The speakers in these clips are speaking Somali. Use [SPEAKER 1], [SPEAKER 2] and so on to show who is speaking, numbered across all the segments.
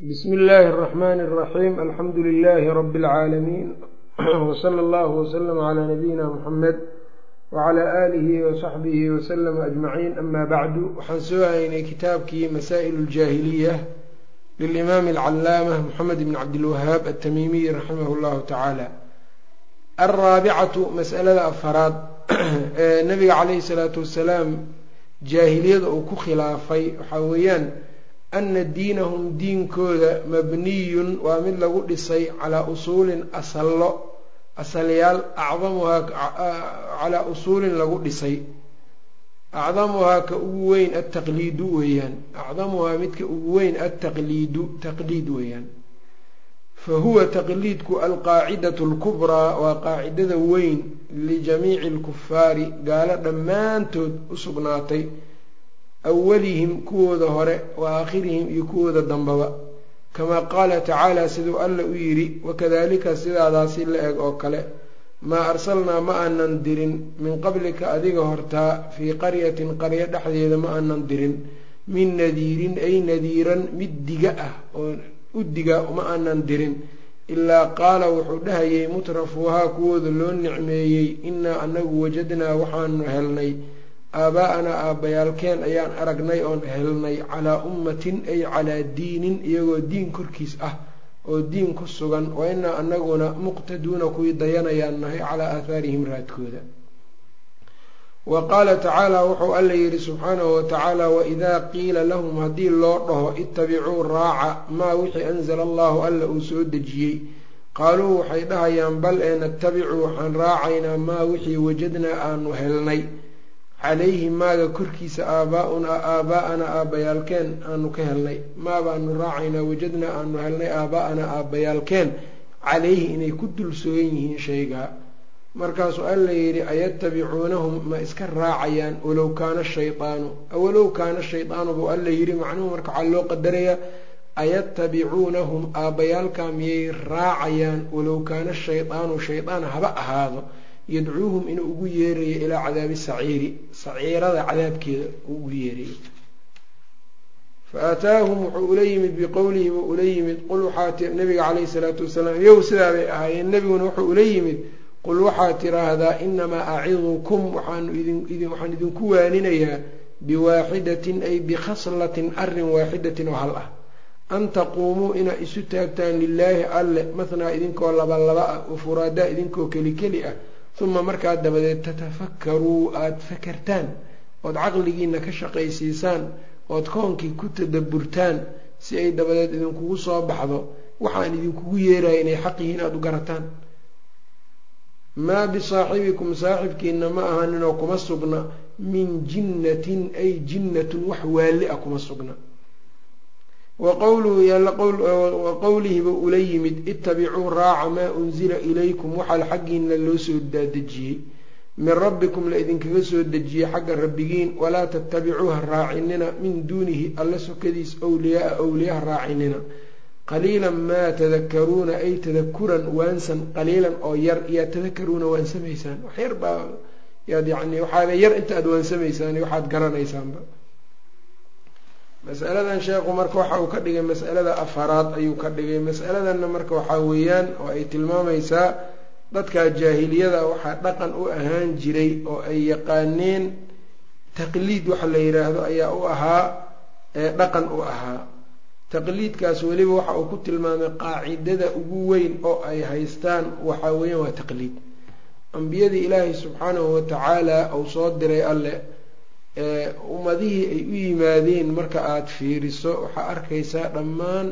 [SPEAKER 1] bsmi illaahi الرaxmani الraxiim alxamdu lilaahi rabi اlcaalamiin wsala allahu wslama calaa nabiyina muxamed wacala aalihi wasaxbihi waslama ajmaciin ama bacdu waxaan soo haynay kitaabkii masaa'il اljaahiliya lilimaami alcalaamah moxamed bn cabdilwahaab atamiimiy raximah llahu tacaala alraabicatu mas'alada afaraad ee nabiga calayhi salaatu wasalaam jaahiliyada uu ku khilaafay waxaa weeyaan ana diinahum diinkooda mabniyun waa mid lagu dhisay calaa usuulin asallo asalyaal acdamuhaa calaa usuulin lagu dhisay acdamuhaa ka ugu weyn altaqliidu weeyaan acdamuhaa midka ugu weyn altaqliidu taqliid weeyaan fa huwa taqliidku alqaacidatu alkubraa waa qaacidada weyn lijamiici alkufaari gaalo dhammaantood u sugnaatay awalihim kuwooda hore wa aakhirihim iyo kuwooda dambaba. Kamaa qaala tacaala siduu alla u yidhi wakadalika sidaadaasi la eg oo kale maa arsalnaa ma aanan dirin min qablika adiga hortaa fii qaryatin qaryo dhexdeeda ma aanan dirin min nadiirin ay nadiiran mid diga ah oo u diga ma aanan dirin. Ilaa qaala wuxuu dhahayay mutrafuuhaa kuwooda loo nicmeeyey innaa anagu wajadnaa waxaanu helnay aabaa-anaa aabbayaalkeen ayaan aragnay oon helnay calaa ummatin ay calaa diinin iyagoo diin korkiis ah oo diin ku sugan wa inaa anaguna muqtaduuna kuwii dayanayaan nahay calaa aahaarihim raadkooda. Wa qaala tacaala wuxuu alla yidhi subxaanahu watacaala waidaa qiila lahum haddii loo dhaho ittabicuu raaca maa wixii anzala allahu alla uu soo dejiyey. Qaaluu waxay dhahayaan bal ee natabicu waxaan raacaynaa maa wixii wajadnaa aanu helnay calayhi maaga korkiisa aabaa-unaa aabaa-ana aabbayaalkeen aanu ka helnay. Maa baanu raacaynaa wajadnaa aanu helnay aabaa-ana aabbayaalkeen. Calayhi inay ku dul sugan yihiin shaygaa markaasuu alla yidhi ayatabicuunahum ma iska raacayaan walow kaana shaydaanu walow kaana shaydaanu buu alla yidhi macnuhu marka waxaa loo qadarayaa ayatabicuunahum aabbayaalkaa miyay raacayaan walow kaana shaydaanu shaydaan haba ahaado yadcuuhum inuu ugu yeerayo ilaa cadaabi saciiri saciirada cadaabkeeda uu ugu yeerayo fa aataahum wuxuu ula yimid biqowlihi buu ula yimid qul waxaa nabiga caleyhi salaatu wasalaam iyagu sidaa bay ahaayeen nebiguna wuxuu ula yimid qul waxaad tiraahdaa inamaa acidukum waxaan idinku waaninayaa biwaaxidatin ay bikhaslatin arrin waaxidatin oo hal ah. An taquumuu inaa isu taagtaan lilaahi alle mathnaa idinkoo laba laba ah wa furaadaa idinkoo keli keli ah uma markaa dabadeed tatafakkaruu aada fakertaan ood caqligiina ka shaqaysiisaan ood koonkii ku tadaburtaan si ay dabadeed idinkugu soo baxdo waxaan idinkugu yeeraya inay xaq yihiin aada u garataan maa bisaaxibikum saaxibkiina ma ahaninoo kuma sugna min jinnatin ay jinnatun wax waali ah kuma sugna wa qowlihiba ula yimid ittabicuu raaca maa unsila ilaykum waxaa xaggiina loo soo daadejiyey. Min rabbikum la idinkaga soo dejiyey xagga rabbigiin walaa tattabicuuha raacinina min duunihi alla sokadiis wliyaaa awliyaha raacinina. Qaliilan maa tadakaruuna ay tadakuran waansan qaliilan oo yar yaa tadakaruuna waansamaysaan wax yar baa yaad yani waxaaba yar inta aada waansamaysaan waxaad garanaysaanba masaladan sheekhu marka waxa uu ka dhigay masalada afaraad ayuu ka dhigay. Masaladanna marka waxaa weeyaan oo ay tilmaamaysaa dadka jaahiliyada waxaa dhaqan u ahaan jiray oo ay yaqaaneen taqliid waxa la yidhaahdo ayaa u ahaa dhaqan u ahaa. Taqliidkaas weliba waxa uu ku tilmaamay qaacidada ugu weyn oo ay haystaan waxaa weeyaan waa taqliid. Ambiyadii ilaahay subxaanahu watacaala uu soo diray alle ummadihii ay u yimaadeen marka aada fiiriso waxaa arkaysaa dhammaan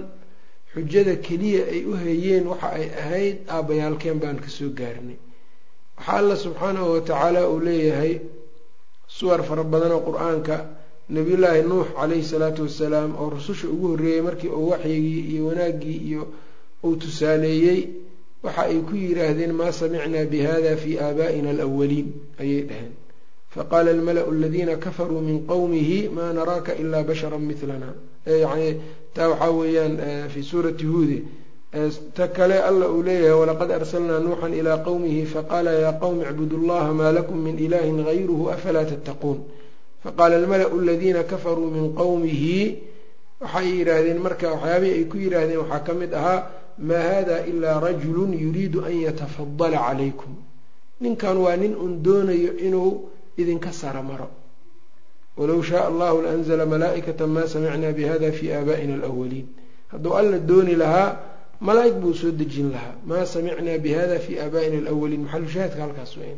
[SPEAKER 1] xujada keliya ay u hayeen waxa ay ahayd aabbayaalkeen baan ka soo gaarnay. Waxaa alla subxaanahu watacaala uu leeyahay suwar fara badan oo qur'aanka nabiyullaahi nuux calayhi salaatu wasalaam oo rususha ugu horreeyey markii uu waxyigii iyo wanaaggii iyo uu tusaaleeyey waxa ay ku yidhaahdeen maa samicnaa bi hada fii aabaa'ina alawaliin ayay dhaheen faqaala almala-u aladiina kafaruu min qowmihi maa naraaka ilaa bashara milana yani taa waxaa weeyaan fii suurati huude ta kale alla uu leeyahay walaqad arsalnaa nuuxan ilaa qowmihi faqaala yaa qowmi icbudu llaha maa lakum min ilaahin gayruhu afalaa tattaquun faqaala almala-u aladiina kafaruu min qowmihi waxay yidhaahdeen marka waxyaabihii ay ku yidhaahdeen waxaa ka mid ahaa maa hada ilaa rajulun yuriidu an yatafadala calaykum ninkan waa nin un doonayo inuu idinka sara maro. Walow shaaa allahu laanzla malaa'ikata ma samicna bihada fi aabaa'ina alawaliin hadduu alla dooni lahaa malaa'ig buu soo dejin lahaa. Maa samicnaa bihada fi aabaa'ina alawaliin maxalushaahidka halkaas weyn.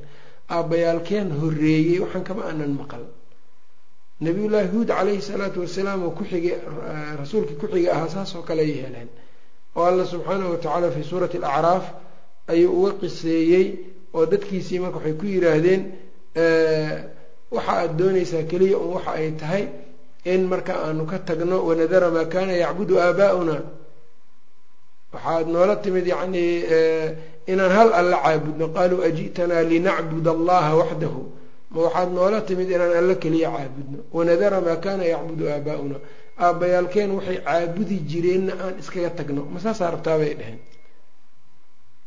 [SPEAKER 1] Aabbayaalkeen horeeyey waxaan kama anan maqal. Nabiyullaahi huud calayhi salaatu wasalaam oo kuxigay rasuulkii ku-xiga ahaa saas oo kale ay heleen. Oo alla subxaanahu watacaala fii suurati alacraaf ayuu uga qiseeyey oo dadkiisii marka waxay ku yidhaahdeen waxa aad doonaysaa keliya un waxa ay tahay in marka aanu ka tagno wanadara maa kaana yacbudu aabaa'una? Waxaad noola timid yacnii inaan hal alla caabudno. Qaaluu aji'tanaa linacbud allaha waxdahu ma waxaad noola timid inaan alla keliya caabudno. Wanadara maa kaana yacbudu aabaa'una? Aabbayaalkeen waxay caabudi jireenna aan iskaga tagno. Ma saasaa rabtaa bay dheheen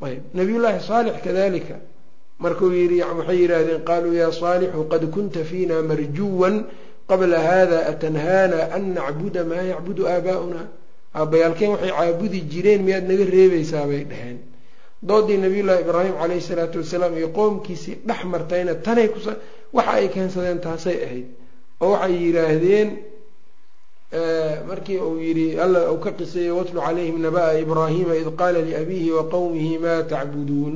[SPEAKER 1] ayb nabiyullaahi saalix kadalika markuu yii waxay yidhaahdeen qaaluu yaa saalixu qad kunta fiina marjuwan qabla hada atanhaana an nacbuda maa yacbudu aabaa'una aabbayaalkeen waxay caabudi jireen miyaad naga reebaysaa bay dheheen doodii nabiyullaahi ibraahim calayhi salaatu wasalaam iyo qoomkiisii dhex martayna tanay kus waxa ay keensadeen taasay ahayd. Oo waxay yidhaahdeen markii uu yidhi alla uu ka qiseeyey watlu calayhim naba'a ibraahima id qaala liabiihi wa qowmihi ma tacbuduun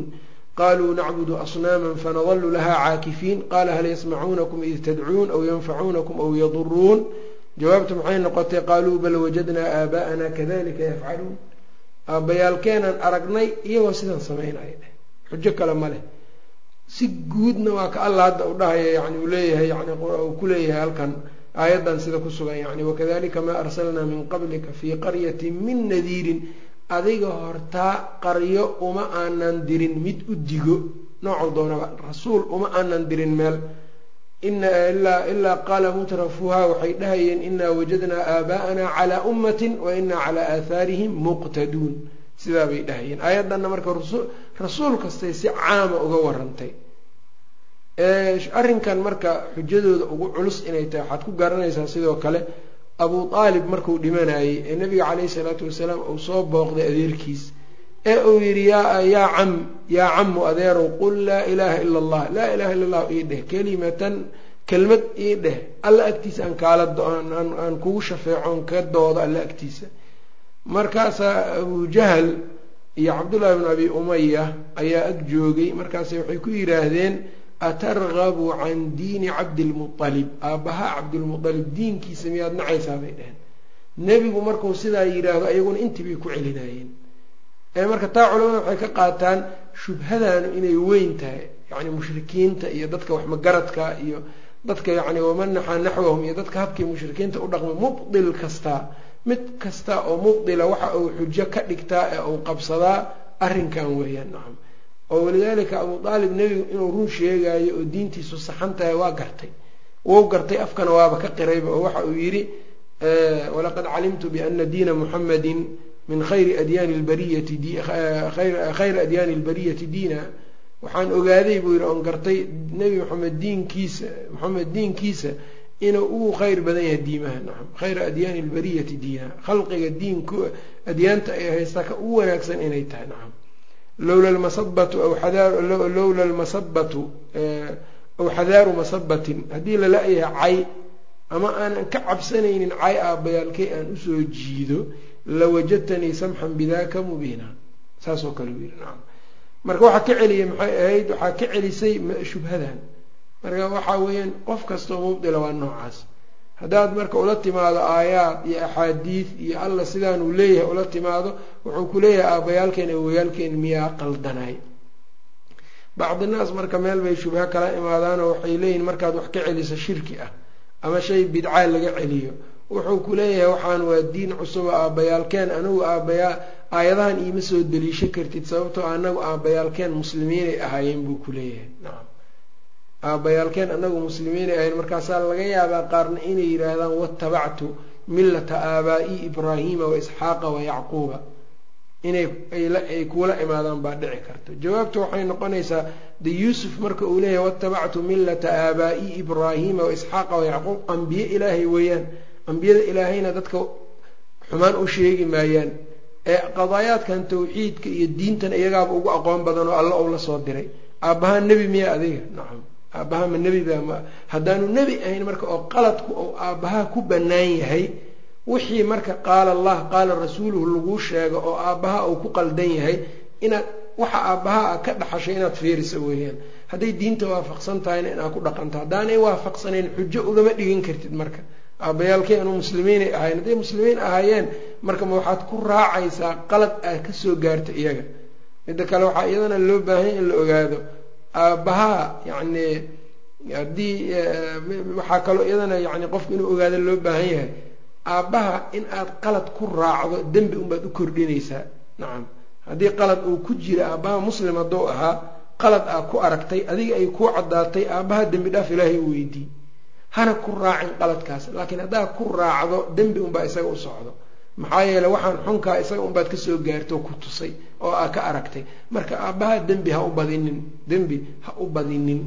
[SPEAKER 1] qaluu nacbudu asnaama fanadalu laha caakifiin qaala hal yasmacuunakum id tadcuun aw yanfacuunakum aw yaduruun jawaabtu maxay noqotay qaaluu bal wajadnaa aabaa'ana kadalika yafcaluun aabbayaalkeenaan aragnay iyagoo sidan samaynaya xujo kale ma leh si guudna waa ka alla hadda u dhahaya yani uu leeyahay yani uu ku leeyahay halkan. Aayaddan sida ku sugan yani wakadalika maa arsalnaa min qablika fii qaryatin min nadiirin adiga hortaa qaryo uma aanan dirin mid u digo. Noocou doonaba rasuul uma aanan dirin meel. Ilaa qaala mutrafuha waxay dhahayeen inaa wajadnaa aabaa'ana calaa ummatin wa inaa calaa aahaarihim muqtaduun. Sidaa bay dhahayeen. Aayaddanna marka rasuul kastay si caama uga warantay. Arrinkan marka xujadooda ugu culus inay tahay waxaad ku garanaysaa sidoo kale abuu aalib markuu dhimanayey ee nabiga caleyhi salaatu wasalaam uu soo booqday adeerkiis ee uu yidhi yaa cam yaa camu adeerow qul laa ilaaha ila allah laa ilaha illa allah ii dheh kelimatan kelmad ii dheh alla agtiisa aan kaala aan kugu shafeecoon ka doodo alla agtiisa. Markaasaa abuu jahal iyo cabdullahi bnu abi umaya ayaa ag joogay markaase waxay ku yidhaahdeen atargabu can diini cabdilmualib aabbahaa cabdilmualib diinkiisa miyaad nacaysaa bay dheheen nebigu markuu sidaa yidhaahdo ayaguna intii bay ku celinayeen ee marka taa culamada waxay ka qaataan shubhadaanu inay weyn tahay yacni mushrikiinta iyo dadka waxmagaradka iyo dadka yacni waman naxaa naxwahum iyo dadka habkii mushrikiinta u dhaqma mubdil kastaa mid kasta oo mubdila waxa uu xujo ka dhigtaa ee uu qabsadaa arrinkan weeyaan nacam oo walidaalika abuu aalib nebigu inuu run sheegaayo oo diintiisu saxan tahay waa gartay. Wou gartay afkana waaba ka qirayba oo waxa uu yidhi walaqad calimtu biana diina muxamadin min khayri adyaani lbariyati khayra adyaani lbariyati diina. Waxaan ogaaday buu yidhi oon gartay nebi maxamed diinkiisa maxamed diinkiisa inuu ugu khayr badan yahay diimaha nacam khayra adyaani lbariyati diina. Khalqiga diinku adyaanta ay haystaa ka ugu wanaagsan inay tahay nacam lowla lmasabatu lowla lmasabatu aw xadaaru masabatin haddii lala-yahay cay ama aanan ka cabsanaynin cay aabbayaalkay aan u soo jiido lawajadtanii samxan bidaka mubiina saasoo kale u yidhi nacam marka waxaa ka celiyay maxay ahayd waxaa ka celisay shubhadan marka waxaa weeyaan qof kastoo mubdila waa noocaas haddaad marka ula timaado aayaad iyo axaadiid iyo alla sidaan uu leeyahay ula timaado wuxuu ku leeyahay aabbayaalkeen awayaalkeen miyaa qaldanay. Bacdinaas marka meel bay shubho kala imaadaanoo waxay leeyihiin markaad wax ka celiso shirki ah ama shay bidcaa laga celiyo. Wuxuu ku leeyahay waxaan waa diin cusuba aabbayaalkeen anigu aabbayaa aayadahan iima soo deliisho kartid sababtoo anagu aabbayaalkeen muslimiinay ahaayeen buu ku leeyahay. Nacam aabbayaalkeen anagu muslimiinay ahayen markaasaa laga yaabaa qaarna inay yidhaahdaan watabactu millata aabaa'i ibraahiima wa isxaaqa wa yacquuba. Inay ay kuula imaadaan baa dhici karta. Jawaabtu waxay noqonaysaa de yuusuf marka uu leeyahay watabactu millata aabaa'i ibraahiima wa isxaaqa wa yacquub. Ambiye ilaahay weeyaan. Ambiyada ilaahayna dadka xumaan u sheegi maayaan. Ee qadaayaadkan tawxiidka iyo diintan iyagaaba ugu aqoon badan oo alla ou la soo diray. Aabbahaa nebi miya adiga? Nacam aabbaha ma nebi baa ma haddaanu nebi ahayn marka oo qaladku ou aabbaha ku bannaan yahay wixii marka qaala allah qaala rasuuluhu laguu sheego oo aabbaha uu ku qaldan yahay inaad waxa aabbaha a ka dhaxashay inaad fiiriso weeyaan. Hadday diinta waafaqsan tahayna inaad ku dhaqanto haddaanay waafaqsanayn xujo ugama dhigin kartid marka. Aabbayaalkii anu muslimiinay ahayn hadday muslimiin ahaayeen marka ma waxaad ku raacaysaa qalad aad ka soo gaarta iyaga. Midda kale waxaa iyadana loo baahanya in la ogaado aabbaha yacni haddii waxaa kaloo iyadana yani qofku inuu ogaado loo baahan yahay. Aabbaha in aad qalad ku raacdo dembi unbaad u kordhinaysaa. Nacam haddii qalad uu ku jira aabbaha muslim hadduu ahaa qalad aad ku aragtay adiga ay kuu caddaatay aabbaha dembi dhaaf ilaahay weydii hana ku raacin qaladkaas laakiin haddaad ku raacdo dembi unbaa isaga u socdo maxaa yeele waxaan xunkaa isaga unbaad ka soo gaarto ku tusay oo aa ka aragtay. Marka aabbaha dembi ha u badinin dembi ha u badinin.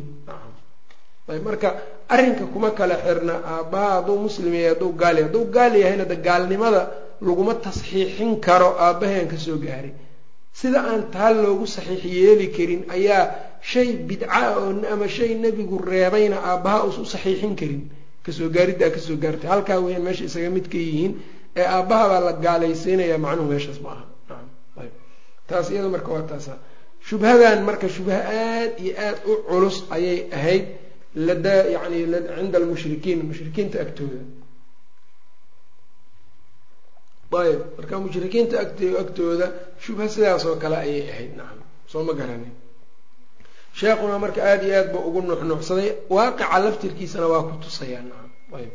[SPEAKER 1] Marka arrinka kuma kala xirna aabbaha hadduu muslim yahay hadduu gaal hadduu gaal yahayna de gaalnimada laguma tasxiixin karo aabbahaan ka soo gaaray. Sida aan taa loogu saxiix yeeli karin ayaa shay bidca oo ama shay nebigu reebayna aabbaha uusa u saxiixin karin. Kasoo gaariddaa ka soo gaartay. Halkaa weyaan meesha isaga mid ka yihiin ee aabbaha baa la gaalaysiinaya macnuhu meeshaas ma aha. Taas iyada marka waa taasa shubhadan marka shubha aad iyo aad u culus ayay ahayd lada yani cinda almushrikiin mushrikiinta agtooda. Ayb. Marka mushrikiinta agtooda shubha sidaas oo kale ayay ahayd. Nacam soo ma garanin sheekhuna marka aada iyo aad ba ugu nuxnuxsaday waaqica laftirkiisana waa ku tusayaa nacam ayb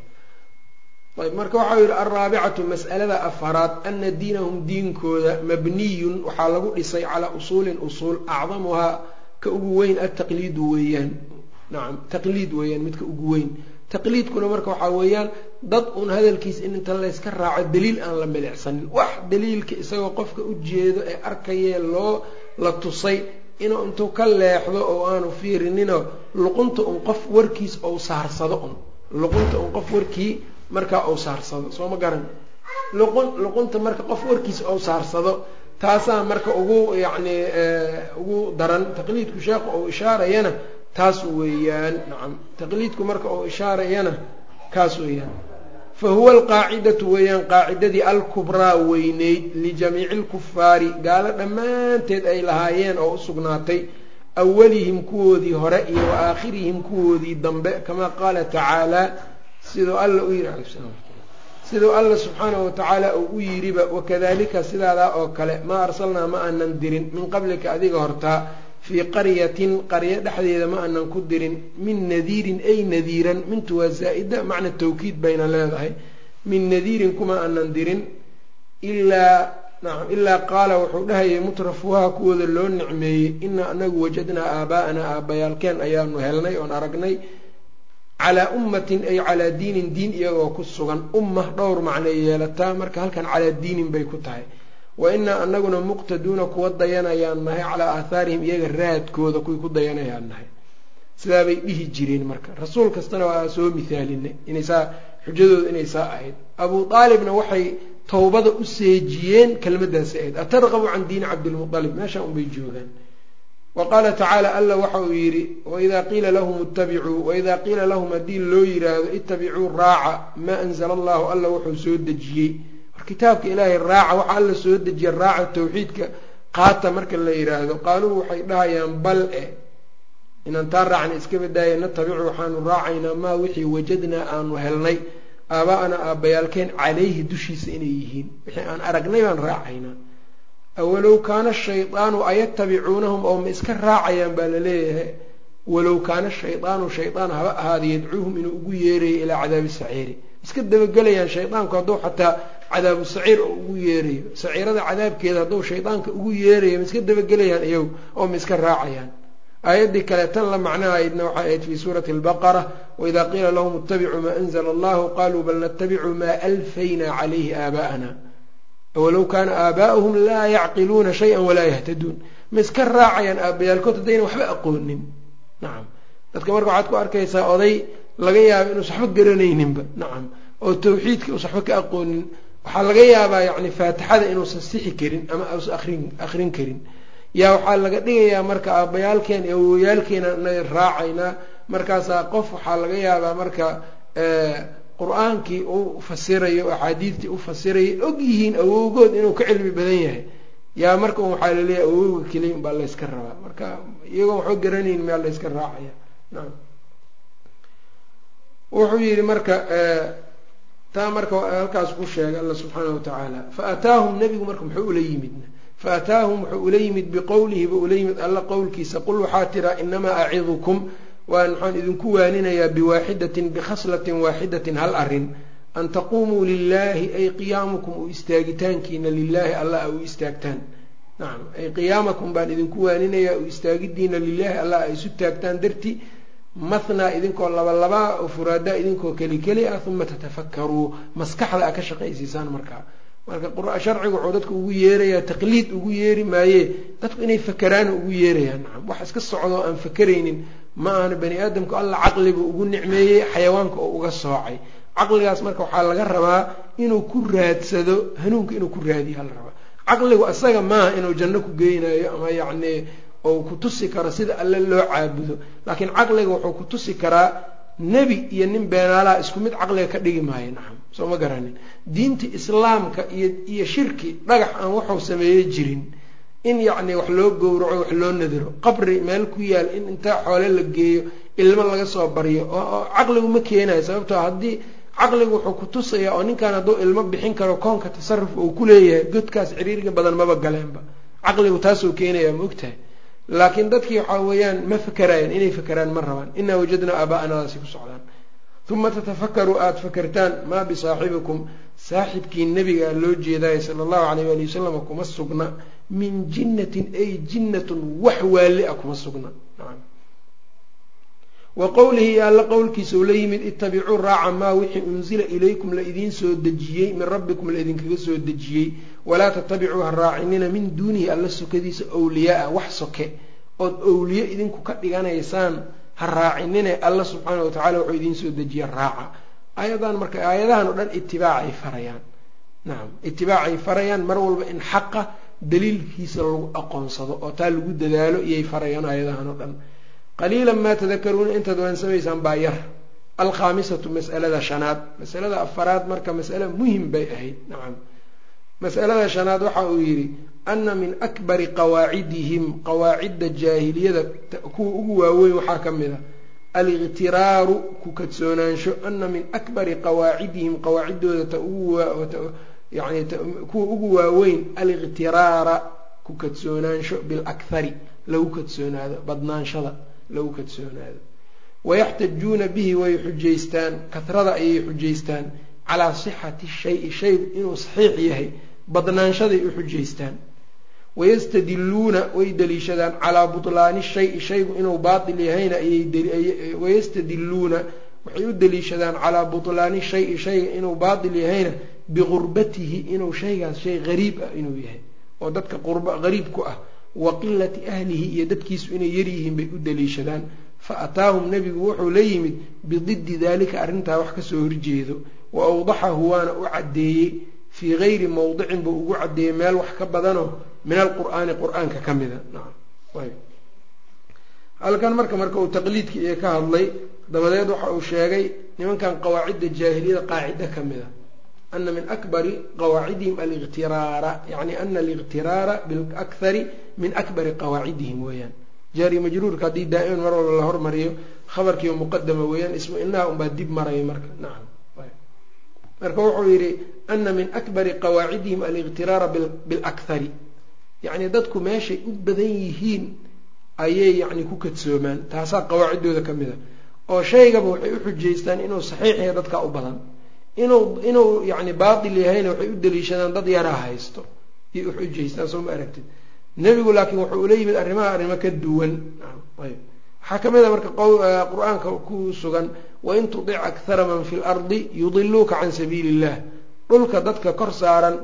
[SPEAKER 1] ayb marka waxau yihi alraabicatu mas'alada afaraad ana diinahum diinkooda mabniyun waxaa lagu dhisay calaa usuulin usuul acdamuhaa ka ugu weyn altaqliidu weeyaan. Nacam taqliid weeyaan midka ugu weyn. Taqliidkuna marka waxaa weeyaan dad uun hadalkiis in inta layska raaco daliil aan la milicsanin. Wax daliilka isagoo qofka u jeedo ee arkayee loo la tusay inuu intuu ka leexdo oo aanu fiirininoo luqunta un qof warkiis ou saarsado un luqunta un qof warkii markaa ou saarsado soo ma garan. Luqun luqunta marka qof warkiis ou saarsado taasaa marka ugu yacni ugu daran. Taqliidku sheekhu ou ishaarayana taas weeyaan. Nacam taqliidku marka uu ishaarayana kaas weeyaan. Fa huwa alqaacidatu weeyaan qaacidadii alkubraa weyneyd lijamiici alkufaari gaalo dhammaanteed ay lahaayeen oo u sugnaatay. Awalihim kuwoodii hore iyo wa aakhirihim kuwoodii dambe kamaa qaala tacaalaa siduu alla u yidhi siduu alla subxaanahu watacaala uu u yidhiba wakadalika sidaadaa oo kale maa arsalnaa ma aanan dirin. Min qablika adiga hortaa fii qaryatin qaryo dhexdeeda ma aanan ku dirin. Min nadiirin ay nadiiran. Mintu waa zaa'ida macna tawkiid bayna leedahay. Min nadiirin kuma aanan dirin. Ilaa nacam ilaa qaala wuxuu dhahayay mutrafuha kuwooda loo nicmeeyey inaa anagu wajadnaa aabaa'anaa aabbayaalkeen ayaanu helnay oon aragnay calaa ummatin ay calaa diinin diin iyagoo ku sugan umma dhowr macnay yeelataa marka halkan calaa diinin bay ku tahay wa inaa anaguna muqtaduuna kuwa dayanayaan nahay calaa aathaarihim iyaga raadkooda kuwii ku dayanayaan nahay sidaabay dhihi jireen marka rasuul kastana waa soo mihaalinay inaysaa xujadooda inay saa ahayd abuu aalibna waxay towbada u seejiyeen kelmadaasi ahayd atarqabu can diini cabdilmualib meeshaan unbay joogaan wa qaala tacaala alla waxa uu yidhi waidaa qiila lahum ittabicuu waidaa qiila lahum haddii loo yiraahdo ittabicuu raaca maa anzala allahu alla wuxuu soo dejiyey. Kitaabka ilaahay raaca waxa alla soo dejiya raaca tawxiidka qaata marka la yidhaahdo qaaluu waxay dhahayaan bal e inaan taa raacna iska badaaya natabicu waxaanu raacaynaa maa wixii wajadnaa aanu helnay. Aaba'ana aabbayaalkeen calayhi dushiisa inay yihiin. Wixii aan aragnay baan raacaynaa awalow kaana shaydaanu ayatabicuunahum oo ma iska raacayaan baa la leeyahay walow kaana shaydaanu shaydaan haba ahaada yadcuuhum inuu ugu yeerayo ilaa cadaabi saciiri. Iska dabagelayaan shaydaanku hadduu xataa cadaabu saciir oo ugu yeerayo saciirada cadaabkeeda hadduu shaydaanka ugu yeerayo ma iska dabagelayaan iyagu oo ma iska raacayaan. Aayaddii kale tan la macnahaydna waxay ahayd fii suurati albaqara waidaa qiila lahum ittabicuu maa anzla allahu qaluu bal natabicu maa alfaynaa calayhi aabaa'ana walow kaana aabaa'uhum laa yacqiluuna shayan walaa yahtaduun ma iska raacayaan aabbayaalkood haddayna waxba aqoonin nacam dadka marka waxaad ku arkaysaa oday laga yaabo inuusa waxba garanayninba nacam oo tawxiidka uusa waxba ka aqoonin waxaa laga yaabaa yacni faatixada inuusan sixi karin ama uusan arrin akrin karin yaa waxaa laga dhigayaa marka aabbayaalkeen iyo awoyaalkeena naga raacaynaa markaasaa qof waxaa laga yaabaa marka qur'aankii u fasirayo axaadiidtii u fasirayo og yihiin awowgood inuu ka cilmi badan yahay. Yaa marka un waxaa la leeyahay awowga keliya unbaa layska rabaa. Marka iyagoo waxba garanayn miyaa layska raacaya. Naam. Wuxuu yihi marka taa marka halkaas ku sheegay alla subxaana wa tacaala fa ataahum nebigu marka muxuu ula yimidna fa ataahum wuxuu ula yimid biqowlihi ba ula yimid alla qowlkiisa qul waxaa tiraa inamaa acidukum waan waxaan idinku waaninayaa biwaaxidatin bikhaslatin waaxidatin hal arrin an taquumuu lilaahi ay qiyaamukum u istaagitaankiina lilaahi alla a u istaagtaan. Nacam ay qiyaamakum baan idinku waaninayaa u istaagidiina lilaahi alla a isu taagtaan darti. Mathnaa idinkoo labalabaa oo furaadaa idinkoo keli keli ah uma tatafakkaruu. Maskaxda a ka shaqaysiisaan markaa. Marka sharciga wuxuu dadka ugu yeerayaa taqliid ugu yeeri maaye. Dadku inay fakeraana ugu yeerayaan. Nacam wax iska socdo aan fakeraynin ma ahana bani aadamku alla caqlibu ugu nicmeeyey xayawaanka oo uga soocay. Caqligaas marka waxaa laga rabaa inuu ku raadsado hanuunka inuu ku raadiyo hala rabaa caqligu isaga maaha inuu janno ku geynayo ama yacni ou ku tusi karo sida alle loo caabudo. Laakiin caqliga wuxuu ku tusi karaa nebi iyo nin beenaalaha isku mid caqliga ka dhigi maayo. Nacam soo ma garanin diinta islaamka iyo iyo shirki dhagax aan waxuu sameeye jirin in yacni wax loo gowraco wax loo nadiro. Qabri meel ku yaal in intaa xoole la geeyo ilmo laga soo baryo oo caqligu ma keenayo. Sababtoo haddii caqligu wuxuu ku tusayaa oo ninkan hadduu ilmo bixin karo koonka tasaruf uu ku leeyahay godkaas ciriiriga badan maba galeenba. Caqligu taasuu keenayaa ma ogtahay? Laakiin dadkii waxaa weeyaan ma fakerayaan inay fakeraan ma rabaan. Inaa wajadnaa aaba'anadaasi ku socdaan. Uma tatafakkaruu aada fakertaan maa bisaaxibikum saaxibkii nebiga loo jeedaayo sala allahu alayh waali wasalam kuma sugna min jinnatin ay jinnatun wax waali a kuma sugna. Wa qowlihi iyo alla qowlkiisa la yimid itabicuu raaca maa wixii unsila ilaykum la idiin soo dejiyey min rabbikum la idinkaga soo dejiyey. Walaa tatabicuu ha raacinina min duunihi alla sokadiisa owliyaaa wax soke. Ood owliye idinku ka dhiganaysaan ha raacinine alla subxaana wa tacala wuxuu idiin soo dejiya raaca. Aayadan marka aayadahan oo dhan itibaacay farayaan. Nacam itibaacay farayaan mar walba in xaqa daliilkiisa lagu aqoonsado oo taa lagu dadaalo iyay farayaan aayadahan oo dhan. Qaliilan maa tadakaruuna intaad waansamaysaan baa yar. Alkhaamisatu mas'alada shanaad. Masalada afaraad marka mas'ale muhiim bay ahayd. Nacam mas'alada shanaad waxa uu yidhi ana min akbari qawaacidihim qawaacidda jaahiliyada kuwa ugu waaweyn waxaa ka mid a aliqtiraaru ku kadsoonaansho ana min akbari qawaacidihim qawaaciddooda ta ugu yani kuwa ugu waaweyn aliqtiraara ku kadsoonaansho bilakhari lagu kadsoonaado badnaanshada lagu kadsoonaado wayaxtajuuna bihi way xujaystaan kahrada ayay xujaystaan calaa sixati shayi shaygu inuu saxiix yahay badnaanshaday u xujaystaan wayastadiluuna way daliishadaan calaa butlaani shayi shaygu inuu baatil yahayna wayastadiluuna waxay u daliishadaan calaa butlaani shayi shayga inuu baatil yahayna bigurbatihi inuu shaygaas shay gariib ah inuu yahay oo dadka qurba gariib ku ah wa qilati ahlihi iyo dadkiisu inay yaryihiin bay u daliishadaan fa ataahum nebigu wuxuu la yimid bididdi daalika arrintaa wax ka soo horjeedo wa awdaxahu waana u caddeeyey fii gayri mowdicin buu ugu caddeeyey meel wax ka badanoo min alqur'aani qur'aanka ka mida halkan marka marka uu taqliidkii iyo ka hadlay dabadeed waxa uu sheegay nimankan qawaacidda jaahiliyada qaacida ka mid a ana min akbari qawaacidihim aliqtiraara yani ana aliqtiraara bilakhari min akbari qawaacidihim weeyaan jaari majruurka haddii daa'iman mar walba la hormariyo khabarkiiba muqadama weeyaan ismu inaha unbaa dib maraya marka nacam marka wuxuu yidhi ana min akbari qawaacidihim aliqtiraara bilakhari yacni dadku meeshay u badan yihiin ayay yacni ku kadsoomaan taasaa qawaaciddooda ka mid a oo shaygaba waxay u xujaystaan inuu saxiix yahay dadkaa u badan inuu inuu yacni baatil yahayna waxay u daliishadaan dad yaraa haysto. Ayay u xujaystaan soo ma aragtid. Nebigu laakiin wuxuu ula yimid arrimaha arrimo ka duwan. Ayb waxaa ka mid a marka qur'aanka ku sugan wain tudic akhara man fi lardi yudiluuka can sabiili illah dhulka dadka kor saaran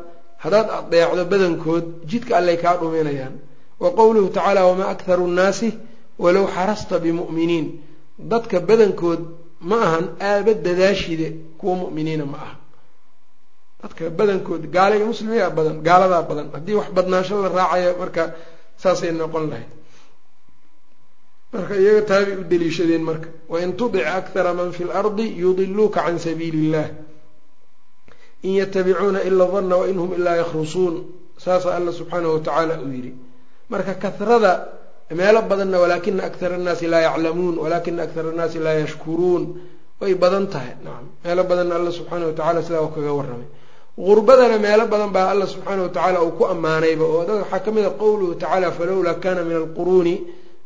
[SPEAKER 1] haddaad adeecdo badankood jidka allay kaa dhuminayaan wa qowluhu tacaala wamaa akharu nnaasi walow xarasta bimu'miniin. Dadka badankood ma ahan aaba dadaashide kuwa mu'miniina ma aha dadka badankood gaala iyo muslimiyaa badan gaaladaa badan haddii wax badnaansho la raacayo marka saasay noqon lahayd. Marka iyaga taabay u deliishadeen marka wain tudic akthara man fi lardi yudiluuka can sabiili illah in yatabicuuna ila danna wain hum ilaa yakhrusuun. Saasa alla subxaanahu watacaala uu yidhi. Marka kahrada meelo badanna walaakina akthara annaasi laa yaclamuun walaakina akthara annaasi laa yashkuruun. Way badan tahay. Nacam meelo badanna alla subxaana watacala sidaa u kaga warramay. Gurbadana meelo badan baa alla subxaana watacaala uu ku ammaanayba oo dad waxaa ka mid a qowluhu tacaala falowlaa kana min alquruuni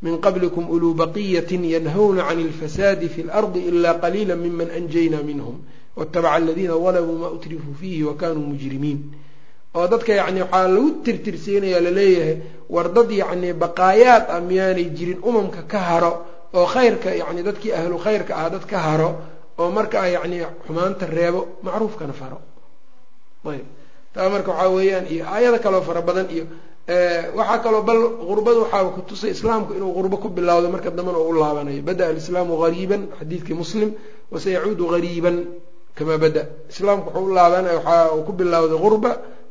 [SPEAKER 1] min qablikum uluu baqiyatin yanhawna can ilfasaadi fi lardi ila qaliila miman anjayna minhum watabaca aladiina dalamuu maa utrifuu fiihi wa kanuu mujrimiin oo dadka yacni waxaa lagu tirtirsiinaya la leeyahay war dad yacni baqaayaad ah miyaanay jirin umamka ka haro oo khayrka yacni dadkii ahlu khayrka ah dad ka haro oo markaa yacni xumaanta reebo macruufkana faro. Ayb. Taa marka waxaa weeyaan iyo aayada kaloo fara badan iyo waxaa kaloo bal gurbada waxaa kutusay islaamku inuu qurbo ku bilowdo marka dambena uu laabanayo. Bada-a alislaamu gariiban xadiidkii muslim wasayacuudu gariiban kamaa bada. Islaamku wuxuu u laabanaya waxaa ku bilowday qurba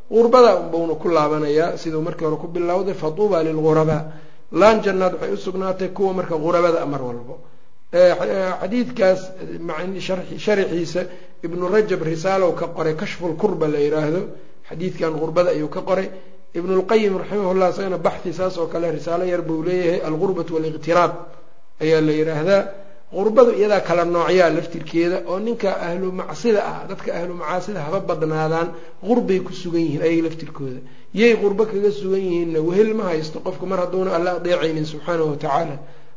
[SPEAKER 1] qurbada unbauna ku laabanayaa siduu markii hore ku bilowday fatuuba lilghurabaa laan jannaad waxay u sugnaatay kuwa marka ghurabada mar walbo. Xadiidkaas sharaxiisa ibnu rajab risaalow ka qoray kashfulkurba la yidhaahdo xadiidkan gurbada ayuu ka qoray. Ibnulqayim raximahullah isagana baxhi saas oo kale risaalo yar buu leeyahay algurbatu waliqtiraab ayaa la yidhaahdaa gurbadu iyadaa kala noocyaa laftirkeeda oo ninka ahlu macsida ah dadka ahlu macaasida haba badnaadaan qurbay ku sugan yihiin ayaga laftirkooda. Yay qurbo kaga sugan yihiinna wehel ma haysto qofku mar hadduuna alla adeecaynin subxaanahu watacaala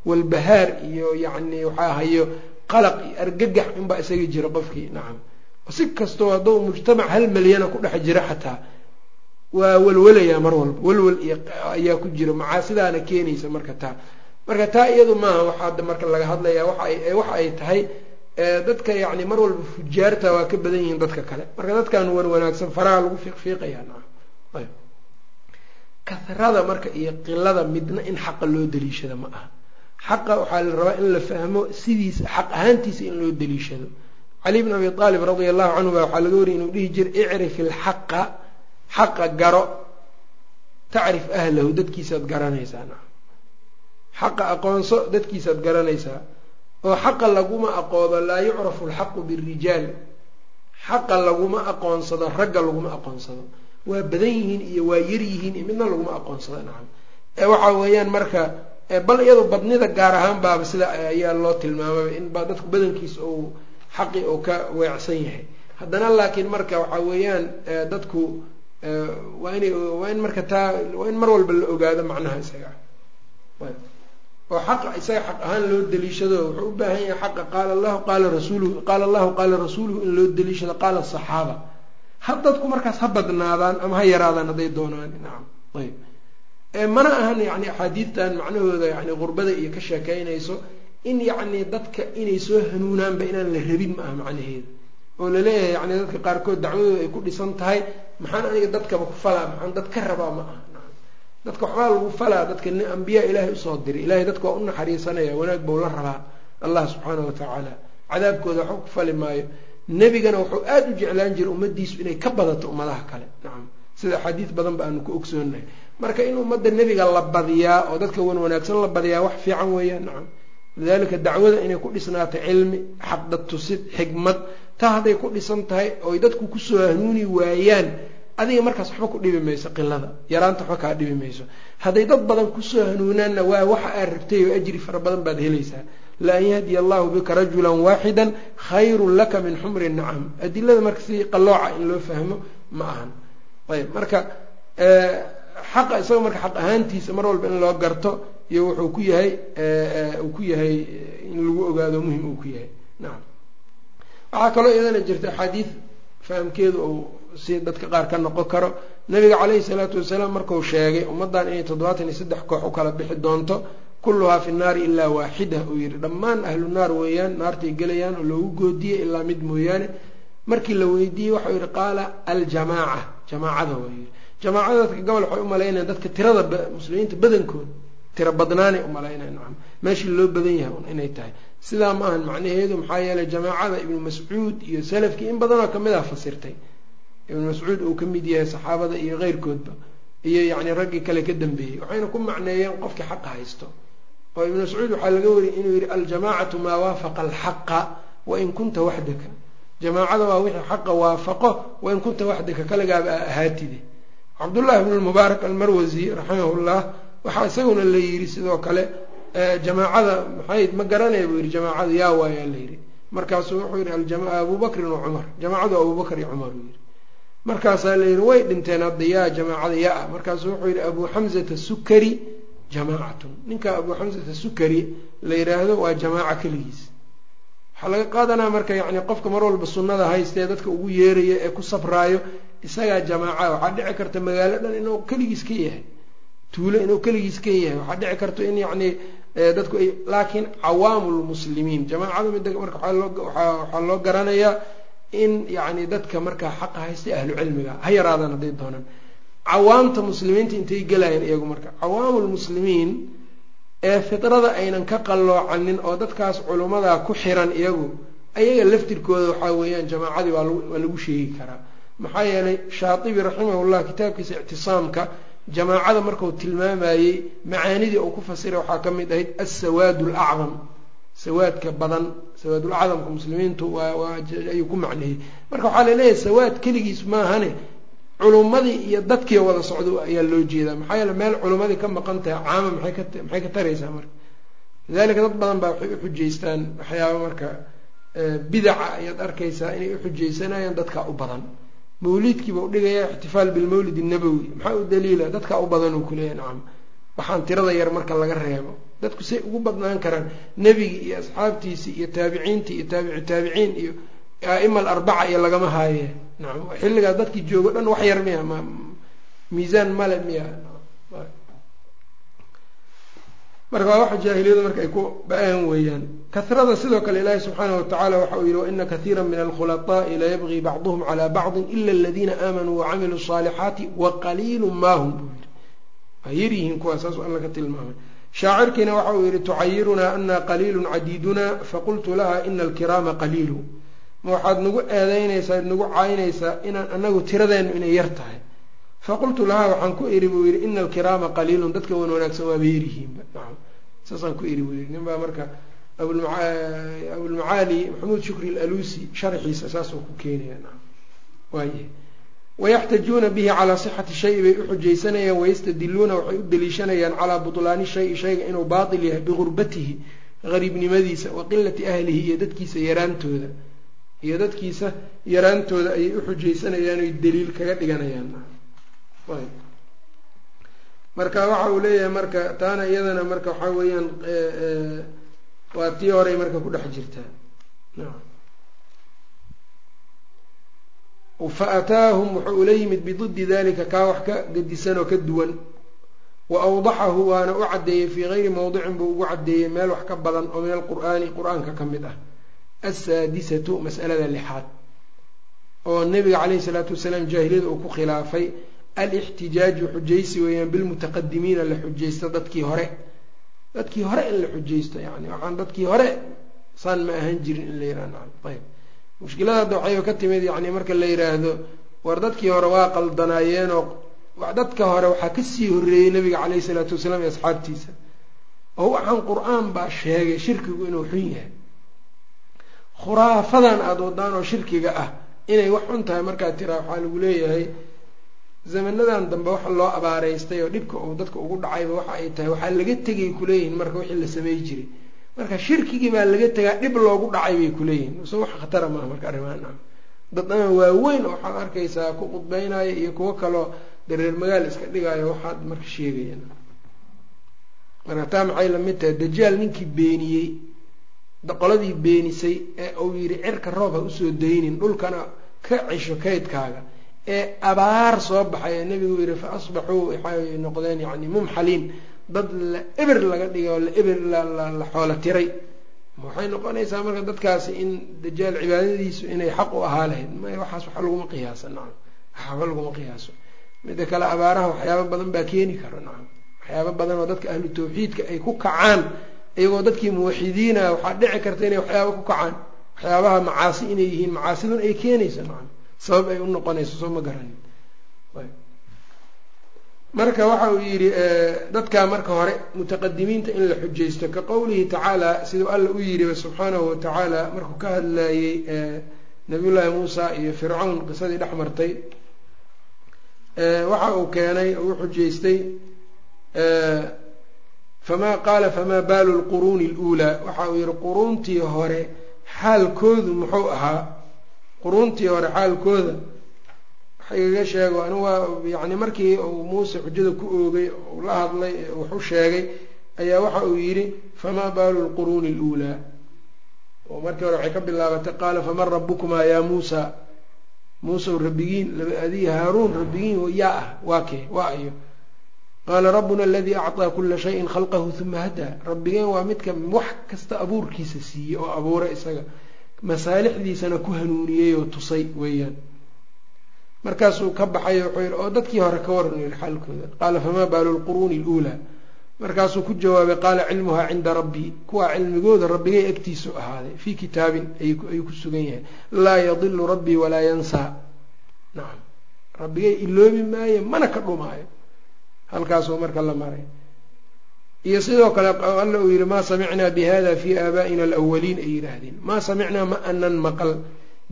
[SPEAKER 1] walbahaar iyo yacni waxaa hayo qalaq iyo argagax inbaa isaga jira qofkii nacam. Si kastoo hadduu mujtamac hal malyana ku dhex jira xataa waa walwalayaa mar walba. Iyo ayaa ku jira macaasidaana keenaysa marka taa marka taa iyadu maaha waxaa marka laga hadlayaa waxa ay tahay dadka yacni mar walba fujaarta waa ka badan yihiin dadka kale. Marka dadkan wan wanaagsan faraha lagu fiiqfiiqayaa nacam ayb. Kahrada marka iyo qilada midna in xaqa loo daliishado ma aha. Xaqa waxaa la rabaa in la fahmo sidiisa xaq ahaantiisa in loo daliishado cali bn abi aalib radia allahu canhu baa waxaa laga wariyay inuu dhihi jira icrif ilxaqa xaqa garo tacrif ahlahu. Dadkiisaad garanaysaa nacam xaqa aqoonso dadkiisaad garanaysaa oo xaqa laguma aqoodo laa yucrafu alxaqu birijaal xaqa laguma aqoonsado ragga laguma aqoonsado. Waa badan yihiin iyo waa yar yihiin iyo midna laguma aqoonsado nacam. Waxa weeyaan marka bal iyado badnida gaar ahaan baaba sida ayaa loo tilmaamay in dadku badankiisa uu xaqi uu ka weecsan yahay. Haddana laakiin marka waxa weeyaan dadku waa inay waa in marka taa waa in mar walba la ogaado macnaha isaga oo xaqa isaga xaq ahaan loo daliishado wuxuu u baahan yahay xaqa. Qaala allahu qaala rasuuluhu qaala allahu qaala rasuuluhu in loo daliishado qaala asaxaaba ha dadku markaas ha badnaadaan ama ha yaraadaan hadday doonaan. Nacam ayb mana ahan yani axaadiidtan macnahooda yani qurbada iyo ka sheekeynayso in yacni dadka inay soo hanuunaanba inaan la rabin ma aha macnaheeda oo la leeyahay yani dadka qaarkood dacwadooda ay ku dhisan tahay maxaan aniga dadkaba ku falaa maxaan dad ka rabaa ma aha dadka waxbaa lagu falaa dadka ambiyaa ilaahay u soo diray ilahay dadka waa u naxariisanaya wanaag bau la rabaa. Allah subxaana wa tacaala cadaabkooda waxba ku fali maayo. Nebigana wuxuu aada u jeclaan jiray ummadiisu inay ka badato ummadaha kale. Nacam sida axaadiis badan ba aanu ku ogsoonahay marka in ummadda nebiga la badiyaa oo dadka wan wanaagsan la badiyaa wax fiican weeyaan nacam lidalika dacwada inay ku dhisnaato cilmi xaqdad tusid xikmad taa hadday ku dhisan tahay oy dadku ku soo hanuuni waayaan adiga markaas waxba ku dhibi mayso qilada yaraanta waxba kaa dhibi mayso. Hadday dad badan ku soo hanuunaanna waa waxa aad rabtay oo ajri fara badan baad helaysaa. La an yahdiya allahu bika rajulan waaxida khayrun laka min xumri nacam. Adilada marka si qalooca in loo fahmo ma ahan. Ayb marka xaqa isaga marka xaq ahaantiisa mar walba in loo garto iyo wuxuu ku yahay uu ku yahay in lagu ogaado muhiim uu ku yahay. Nacam waxaa kaloo iyadana jirta axaadiid fahamkeedu si dadka qaar ka noqon karo. Nabiga caleyhi salaatu wasalaam marku sheegay ummaddan inay toddobaatan iyo saddex koox u kala bixi doonto kulluhaa fi nnaari ilaa waaxida uu yihi dhammaan ahlu naar weeyaan naartay gelayaan oo loogu goodiyey ilaa mid mooyaane. Markii la weydiiyey waxau yihi qaala aljamaaca. Jamaacada waa yihi jamaacada dadka gobol waxay u malaynaya dadka tirada muslimiinta badankood tira badnaanay u malaynaya nacam meeshii loo badan yahay un inay tahay. Sidaa ma ahan macnaheedu maxaa yeelay jamaacada ibnu mascuud iyo salafkii in badanoo ka mid ah fasirtay ibnu mascuud uu ka mid yahay saxaabada iyo keyrkoodba iyo yacni raggii kale ka dambeeyey waxayna ku macneeyeen qofkii xaqa haysto. Oo ibnu mascuud waxaa laga wariyay inuu yidhi aljamaacatu maa waafaqa alxaqa wain kunta waxdaka jamaacada waa wixii xaqa waafaqo wain kunta waxdaka kaligaaba a ahaatide. Cabdullahi bnu lmubaarak almarwasi raximahullah waxaa isaguna la yidhi sidoo kale jamaacada maxay ma garanaya buu yidhi jamaacada yaa waayaa la yidhi. Markaasuu wuxuu yidhi abubakrin wa cumar. Jamaacadu abubakr iyo cumar uu yidhi markaasaa la yidhi way dhinteen hadda yaa jamaacada yaa. Markaasuu wuxuu yidhi abu xamzata sukari jamaacatun. Ninka abu xamzata sukari la yidhaahdo waa jamaaca keligiis. Waxaa laga qaadanaa marka yacni qofka mar walba sunnada haysta ee dadka ugu yeeraya ee ku sabraayo isagaa jamaaca waxaa dhici karta magaalo dhan inuu keligiis ka yahay. Tuulo inuu keligiis ka yahay. Waxaa dhici karta in yacni dadku ay laakiin cawaamu lmuslimiin jamaacada midda marka waxaa loo garanayaa in yacni dadka markaa xaqa haysta ahlu cilmiga ha yaraadaan hadday doonaan cawaamta muslimiinta intay gelayaan iyagu marka. Cawaamu lmuslimiin ee fidrada aynan ka qalloocanin oo dadkaas culummadaa ku xiran iyagu ayaga laftirkooda waxaa weeyaan jamaacadii waa lagu sheegi karaa. Maxaa yeelay shaatibi raximahullah kitaabkiisa ictisaamka jamaacada marku tilmaamayey macaanidii uu ku fasiray waxaa ka mid ahayd assawaad alacdam sawaadka badan sawaadulacdamka muslimiintu ayuu ku macneeyey. Marka waxaa la leeyahay sawaad keligiis maahane culummadii iyo dadkii wada socdo ayaa loo jeedaa. Maxaa yeele meel culummadii ka maqan tahay caama maxay ka taraysaa marka? Lidalika dad badan baa waxay uxujaystaan waxyaaba marka bidaca ayaad arkaysaa inay uxujaysanayaan dadkaa u badan. Mawliidkiiba udhigaya ixtifaal bilmawlid nabowi maxaa u daliila? Dadkaa u badan uu kuleeyahy nacam waxaan tirada yar marka laga reebo. Dadku say ugu badnaan karaan nebigii iyo asxaabtiisii iyo taabiciintii iyo taabicu taabiciin iyo aima alarbaca iyo lagama haaye. Nacam xilligaas dadkii joogo dhan wax yar miya ma miisaan male miya. Marka waa wax jaahiliyadu marka ay ku ba'aan weeyaan. Kahrada sidoo kale ilaahi subxaanah watacaala waxa uu yihi waina kathiira min alkhulaa'i layabgii bacduhum calaa bacdin ila aladiina aamanuu wacamiluu saalixaati waqaliilu maahum waa yaryihiin kuwaa saasuu alla ka tilmaamay. Shaacirkiina waxa uu yihi tucayirunaa ana qaliilu cadiduna faqultu laha ina alkiraama qaliilu. Ma waxaad nagu eedeynaysaa nagu caynaysaa inaan anagu tiradeenu inay yar tahay. Faqultu lahaa waxaan ku iri buu yihi ina alkiraama qaliilun. Dadka wan wanaagsan waaba yaryihiinba saasaan ku iri buu yihi nin baa marka abulmacaali maxamuud shukri alalusi sharxiisa saasuu ku keenaya. Waaye wayaxtajuuna bihi calaa sixati shayi bay uxujaysanayaan wayastadiluuna waxay u daliishanayaan calaa butlaani shayi shayga inuu baatil yahay bigurbatihi gariibnimadiisa wa qilati ahlihi iyo dadkiisa yaraantooda iyo dadkiisa yaraantooda ayay uxujaysanayaan oy daliil kaga dhiganayaan marka waxa uu leeyahay marka taana iyadana marka waxaa weeyaan waa tii horey marka ku dhex jirtaa fa ataahum wuxuu ula yimid bididi dalika kaa wax ka gadisan oo ka duwan wa awdaxahu waana u caddeeyey fii gayri mowdicin buu ugu caddeeyey meel wax ka badan oo min alqur'aani qur'aanka ka mid ah assaadisatu mas'alada lixaad oo nabiga caleyhi salaatu wasalaam jaahiliyada uu ku khilaafay alixtijaaju xujaysi weeyaan bilmutaqadimiina la xujaysto dadkii hore dadkii hore in la xujaysto yani waxaan dadkii hore saan ma ahaan jirin in la yihah nacam ayb mushkilada hadda ka timid yani marka la yidhaahdo war dadkii hore waa qaldanaayeenoo dadka hore waxaa ka sii horreeyey nabiga caleyhi salaatu wasalaam iyo asxaabtiisa. Oo waxaan qur'aan baa sheegay shirkigu inuu xun yahay. Khuraafadan aada wadaan oo shirkiga ah inay wax xun tahay markaad tiraa waxaa lagu leeyahay zamanadan dambe waxa loo abaareystay oo dhibka uu dadka ugu dhacayba waxa ay tahay waxaa laga tegay kuleeyihin marka wixii la samey jiray marka shirkigii baa laga tegaa dhib loogu dhacay bay kuleeyihin so wax khatara maaha marka arrimahan. Ah dad ama waaweyn waxaad arkaysaa ku qudbeynaya iyo kuwo kaloo dareer magaal iska dhigaayo waxaad marka sheegayaan. Marka taa maxay la mid tahay? Dajaal ninkii beeniyey qoladii beenisay ee uu yidhi cirka roob ha u soo daynin dhulkana ka cisho kaydkaaga. Ee abaar soo baxay ee nebigu yihi fa asbaxuu waxay noqdeen yani mumxaliin dad la eber laga dhigay oo la eber la xoolo tiray. Waxay noqonaysaa marka dadkaasi in dajaal cibaadadiisu inay xaq u ahaa lahayd. May waxaas waxa laguma qiyaasa nacam. Waxba laguma qiyaaso. Midda kale abaaraha waxyaaba badan baa keeni kara nacam. Waxyaaba badan oo dadka ahlu tawxiidka ay ku kacaan. Iyagoo dadkii muwaxidiina waxaa dhici karta inay waxyaaba ku kacaan. Waxyaabaha macaasi inay yihiin macaasidun ay keenayso nacam. Sabab ay u noqonayso soo ma garanin marka waxa uu yidhi dadkaa marka hore mutaqadimiinta in la xujaysto ka qowlihi tacaala siduu alla u yidhi subxaanahu watacaala markuu ka hadlayey nabiyullaahi muusa iyo fircawn qisadii dhex martay waxa uu keenay oo u xujaystay famaa qaala famaa baalu lquruuni aluulaa waxa uu yihi quruuntii hore xaalkoodu muxuu ahaa quruuntii hore xaalkooda igaga sheego anigu waa yani markii uu muuse xujada ku oogay uu la hadlay wax u sheegay ayaa waxa uu yidhi famaa baalu lquruuni aluulaa oo markii hore waxay ka bilaabatay qaala faman rabukumaa yaa muusa muusew rabbigiin adii haaruun rabbigiin yaa ah waa kee waa ayo qaala rabbuna aladii acطaa kula shayin khalqahu huma hadaa rabbigeen waa midka wax kasta abuurkiisa siiyey oo abuuray isaga masaalixdiisana ku hanuuniyey oo tusay weeyaan markaasuu ka baxay wuxuu yihi oo dadkii hore ka waran yihi xaalkooda. Qaala famaa baalu lquruuni aluulaa markaasuu ku jawaabay qaala cilmuhaa cinda rabbii. Kuwaa cilmigooda rabbigay agtiisu ahaaday. Fii kitaabin ayuu ku sugan yahay. Laa yadilu rabbii walaa yansaa. Nacam rabbigay iloobi maayo mana ka dhumaayo. Halkaasuu marka la maray. Iyo sidoo kale alla uu yihi maa samicnaa bihada fii aabaa'ina alawaliin ay yidhaahdeen. Maa samicnaa ma anan maqal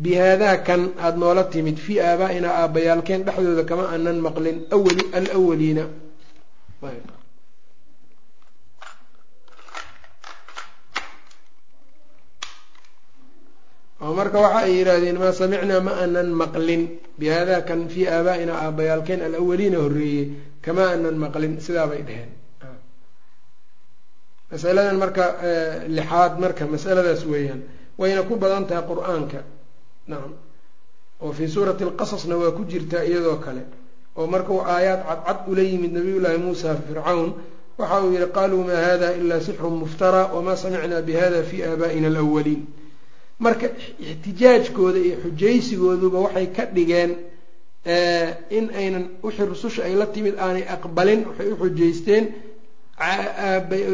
[SPEAKER 1] bihaadaa kan aada noola timid fii aabaa'ina aabbayaalkeen dhexdooda kama anan maqlin awali alawaliina oo marka waxa ay yidhaahdeen maa samicnaa ma anan maqlin bihaadaa kan fii aabaa'ina aabbayaalkeen alawaliina horreeyey kama anan maqlin sidaabay dheheen masaladan marka lixaad marka masaladaas weeyaan wayna ku badan tahay qur'aanka nacam oo fii suurati alqasasna waa ku jirtaa iyadoo kale. Oo markuu aayaad cadcad ula yimid nabiyullaahi muusa fircawn waxa uu yihi qaluu maa hada ilaa sixrun muftara wamaa samicnaa bihada fii aabaa'ina alawaliin marka ixtijaajkooda iyo xujaysigooduba waxay ka dhigeen in aynan wixii rususha ay la timid aanay aqbalin waxay u xujaysteen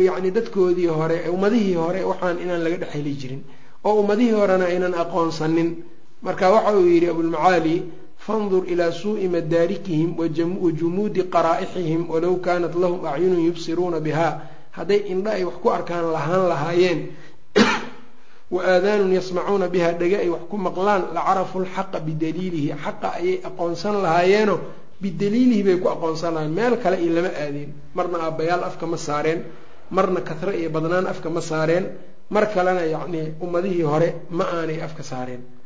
[SPEAKER 1] yacni dadkoodii hore ummadihii hore waxaan inaan laga dhex heli jirin oo ummadihii horena aynan aqoonsanin marka waxa uu yidhi abulmacaali fandur ilaa suu'i madaarikihim wa jumuudi qaraa'ixihim walow kaanat lahum acyunun yubsiruuna bihaa. Hadday indha ay wax ku arkaan lahaan lahaayeen wa aadaanun yasmacuuna bihaa dhege ay wax ku maqlaan lacarafu lxaqa bidaliilihi. Xaqa ayay aqoonsan lahaayeeno bidaliilihi bay ku aqoonsan lahayeen meel kale iyo lama aadeen. Marna aabbayaal afka ma saareen. Marna kasre iyo badnaan afka ma saareen. Mar kalena yacnii ummadihii hore ma aanay afka saareen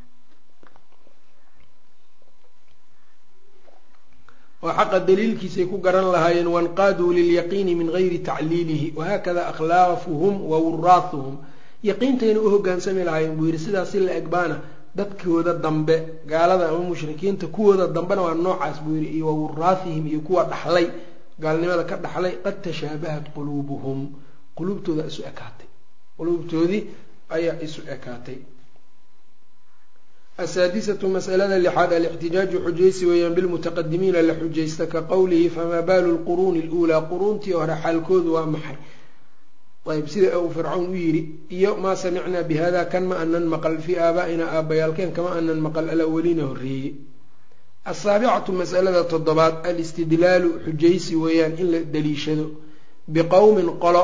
[SPEAKER 1] oo xaqa daliilkiisay ku garan lahaayeen wanqaaduu lilyaqiini min gayri tacliilihi wahaakada akhlaafuhum wa wuraathuhum yaqiintayna u hogaansami lahaayeen buu yidhi sidaas si la egbaana dadkooda dambe gaalada ama mushrikiinta kuwooda dambena waa noocaas buu yidhi iyo wa wuraathihim iyo kuwa dhaxlay gaalnimada ka dhaxlay qad tashaabahat quluubuhum. Quluubtooda isu ekaatay. Quluubtoodii ayaa isu ekaatay asaadisatu masalada lixaad alixtijaaju xujaysi weeyaan bilmutaqadimiina la xujaysta ka qowlihi famaa baalu lquruuni luulaa quruuntii hore xaalkoodu waa maxay ayb sida uu fircawn u yidhi iyo maa samicnaa bihada kan ma anan maqal fii aabaa'ina aabbayaalkeen kama anan maqal alawaliina horreeyey asaabicatu masalada toddobaad alistidlaalu xujaysi weeyaan in la daliishado biqowmin qolo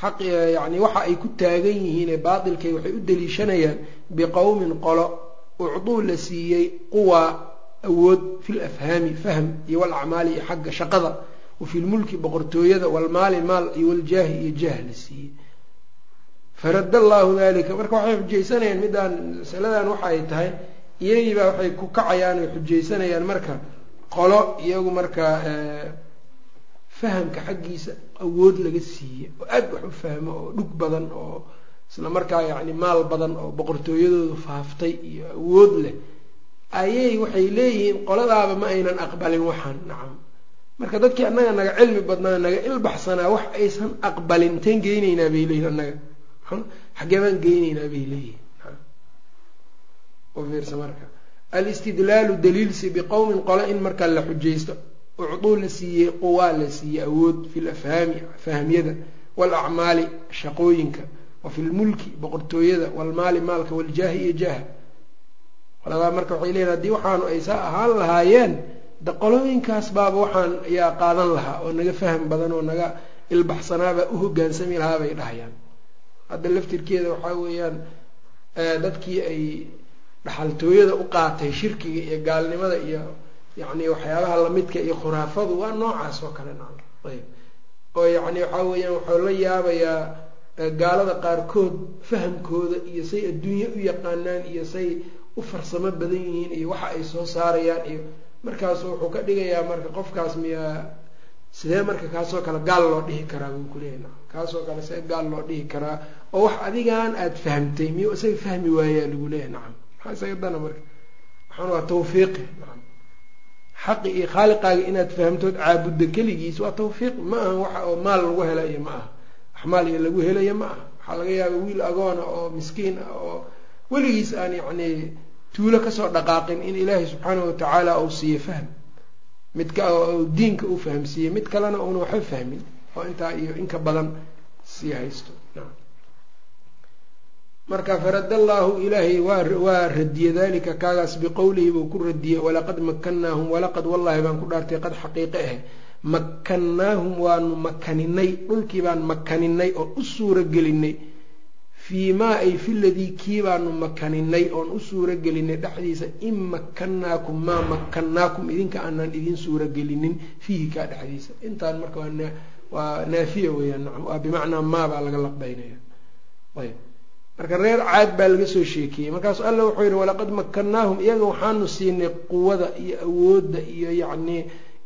[SPEAKER 1] xaq yacni waxa ay ku taagan yihiine baatilkay waxay u daliishanayaan biqowmin qolo ucduu la siiyey quwaa awood fil afhaami fahm iyo walacmaali iyo xagga shaqada wafi lmulki boqortooyada walmaali maal iyo waljaahi iyo jaah la siiyey. Farada allaahu dalika marka waxay xujaysanayaan midaan masaladan waxa ay tahay iyagiibaa waxay ku kacayaan oy xujaysanayaan marka qolo iyagu markaa fahamka xaggiisa awood laga siiye oo aad wax u fahmo oo dhug badan oo isla markaa yacni maal badan oo boqortooyadooda faaftay iyo awood leh ayay waxay leeyihiin qoladaaba ma aynan aqbalin waxaan nacam marka dadkii annaga naga cilmi badnaa naga ilbaxsanaa wax aysan aqbalin inteen geyneynaa bay leeyihiin annaga. Xaggee baan geyneynaa bay leeyihiin fiirsa marka alistidlaalu daliilsi biqowmin qole in markaa la xujaysto ucduu la siiyey quwaa la siiyey awood fi lafhaami fahmyada walacmaali shaqooyinka wa fi lmulki boqortooyada walmaali maalka waljaahi iyo jaaha qoladaa marka waxay leeyihiin haddii waxaanu ay saa ahaan lahaayeen de qolooyinkaas baaba waxaan ayaa qaadan lahaa oo naga faham badan oo naga ilbaxsanaabaa u hogaansami lahaa bay dhahayaan. Hadda laftirkeeda waxaa weeyaan dadkii ay dhaxaltooyada u qaatay shirkiga iyo gaalnimada iyo yacni waxyaabaha lamidka iyo khuraafadu waa noocaas oo kale naam ayb. Oo yacni waxaa weeyaan waxuu la yaabayaa gaalada qaarkood fahamkooda iyo say adduunye u yaqaanaan iyo say u farsamo badan yihiin iyo waxa ay soo saarayaan iyo markaasu wuxuu ka dhigayaa marka qofkaas miyaa sidee marka kaasoo kale gaal loo dhihi karaa buu kuleeyahy na kaasoo kale see gaal loo dhihi karaa oo wax adigan aada fahamtay miyuu isaga fahmi waayaa lagu leeyahy nacam. Maxaa isaga dana marka? Waxaan waa tawfiiqi nacam xaqi iyo khaaliqaaga inaad fahamtood caabudda keligiis waa tawfiiq. Ma aha waxa oo maal lagu helayo ma aha. Axmaal iyo lagu helayo ma aha. Waxaa laga yaaba wiil agoona oo miskiin ah oo weligiis aan yacni tuulo ka soo dhaqaaqin in ilaahay subxaanahu watacaala uu siiyo fahm. Midka diinka uu fahamsiiyey mid kalena uuna waxba fahmin oo intaa iyo inka badan sii haysto marka farad allaahu ilaahay waa radiyey dalika kaagaas biqowlihi buu ku radiyey walaqad makannaahum walaqad wallahi baan ku dhaartay qad xaqiiqe ah makannaahum waanu makaninay dhulkii baan makaninay oon u suuro gelinay fii maa ay fi ladii kii baanu makaninay oon u suuro gelinay dhexdiisa in makannaakum maa makannaakum idinka aanaan idin suuro gelinin fiihi kaa dhexdiisa. Intaan marka waa naafiya weyaan waa bimacnaa maa baa laga laqbaynaya. Ayb marka reer caad baa laga soo sheekiyey. Markaasu alla wuxuu yihi walaqad makannaahum iyaga waxaanu siinay quwada iyo awoodda iyo yacnii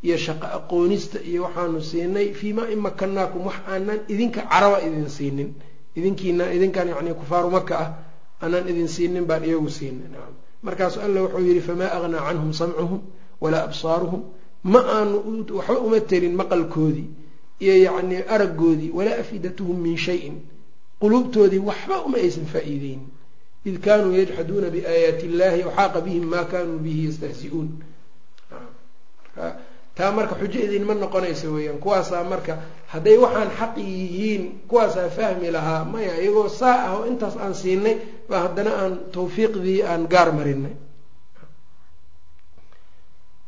[SPEAKER 1] iyo shaqo aqoonista iyo waxaanu siinay fii maa in makannaakum wax aanaan idinka caraba idin siinin. Idinkiina idinkan yani kufaaru maka ah aanaan idin siinin baan iyagu siinay nacam markaasu alla wuxuu yihi famaa aghnaa canhum samcuhum walaa absaaruhum. Ma aanu waxba uma terin maqalkoodii iyo yacni araggoodii walaa afidatuhum min shayin quluubtoodii waxba uma aysan faa-iideynin id kaanuu yajxaduuna biaayaati illahi waxaaqa bihim maa kaanuu bihi yastahzi-uun. Taa marka xujo idinma noqonaysa weeyaan kuwaasaa marka hadday waxaan xaqi yihiin kuwaasaa fahmi lahaa maya iyagoo saa ah oo intaas aan siinay baa haddana aan tawfiiqdii aan gaar marinay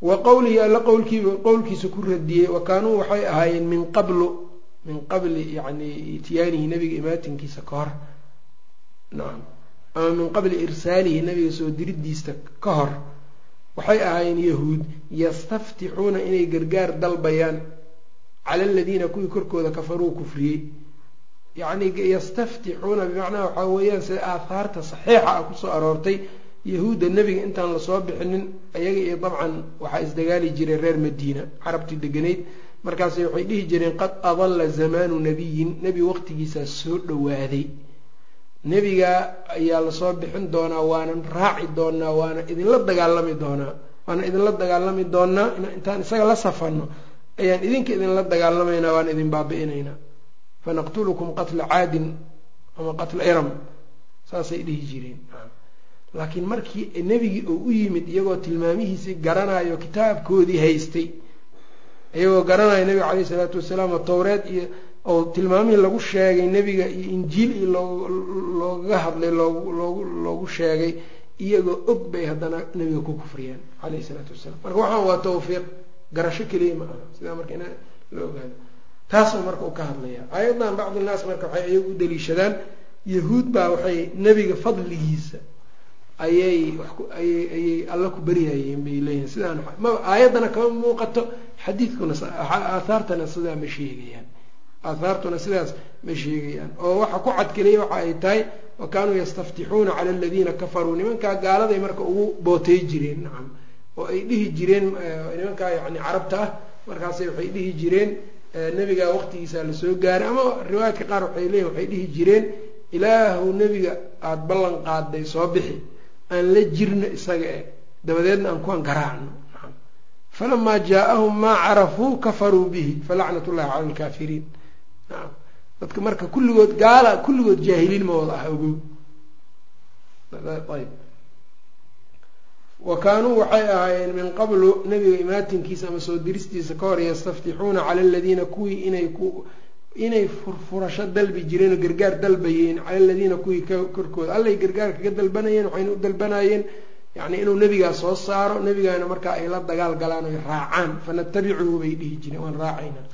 [SPEAKER 1] wa qowlihi alla qowlkiiba qowlkiisa ku radiyey wa kaanuu waxay ahaayeen min qablu min qabli yani itiyaanihi nabiga imaatinkiisa ka hor. Nacam ama min qabli irsaalihi nabiga soo diridiista ka hor. Waxay ahaayeen yahuud yastaftixuuna inay gargaar dalbayaan cala aladiina kuwii korkooda kafaruu kufriyey. Yacni yastaftixuuna bimacnaha waxaa weeyaan sida aathaarta saxiixa ah ku soo aroortay. Yahuudda nebiga intaan la soo bixinin ayaga iyo dabcan waxaa isdagaali jiray reer madiina carabtii deganayd markaas waxay dhihi jireen qad adalla zamaanu nabiyin. Nebi waqtigiisaa soo dhowaaday. Nebigaa ayaa la soo bixin doonaa waanan raaci doonaa waana idinla dagaalami doonaa waana idinla dagaalami doonaa intaan isaga la safano ayaan idinka idinla dagaalamaynaa waan idin baabi'inaynaa. Fanaqtulukum qatla caadin ama qatla iram. Saasay dhihi jireen. Laakiin markii nebigii oo u yimid iyagoo tilmaamihiisii garanayo kitaabkoodii haystay iyagoo garanayo nebiga caleyhi isalaatu wasalaam oo towreed iyo oo tilmaamihii lagu sheegay nebiga iyo injiil iyo loogaga hadlay loogu loogu sheegay iyagoo og bay haddana nebiga ku kufriyeen caleyhi isalaatu wasalaam. Marka waxaan waa tawfiiq garasho keliya ma aha. Sidaa marka in la ogaado. Taasuu marka u ka hadlaya. Ayadan bacdi naas marka waxay iyagu u daliishadaan yahuud baa waxay nebiga fadligiisa ayay ayay alla ku beryayeen bay leeyihiin sidaan ma aayaddana kama muuqato. Xadiidkuna aathaartana sidaa ma sheegayaan. Aathaartuna sidaas ma sheegayaan. Oo waxa ku cadkeliya waxa ay tahay wa kaanuu yastaftixuuna cala aladiina kafaruu. Nimankaa gaaladay marka ugu bootay jireen nacam oo ay dhihi jireen nimankaa yani carabta ah. Markaasay waxay dhihi jireen nebigaa waqtigiisaa la soo gaaray. Ama riwaayadka qaar waxay leeyihiin waxay dhihi jireen ilaahu nebiga aada ballan qaaday soo bixi aan la jirno isaga e dabadeedna aan kuwan garaacno falamaa jaa-ahum maa carafuu kafaruu bihi falacnat ullahi cala alkaafiriin. Dadka marka kulligood gaala kulligood jaahiliin ma wada ah ogow. Ayb. Wa kaanuu waxay ahaayeen min qablu nebiga imaatinkiisa ama soo diristiisa ka hor yastaftixuuna cala aladiina kuwii inay ku inay furfurasho dalbi jireen oo gargaar dalbayeen cala aladiina kuwii korkooda. Allay gargaar kaga dalbanayeen waxayna u dalbanayeen yacni inuu nebigaa soo saaro nebigaana markaa ay la dagaal galaan oy raacaan. Fanatabicuhu bay dhihi jireen waan raacaynaa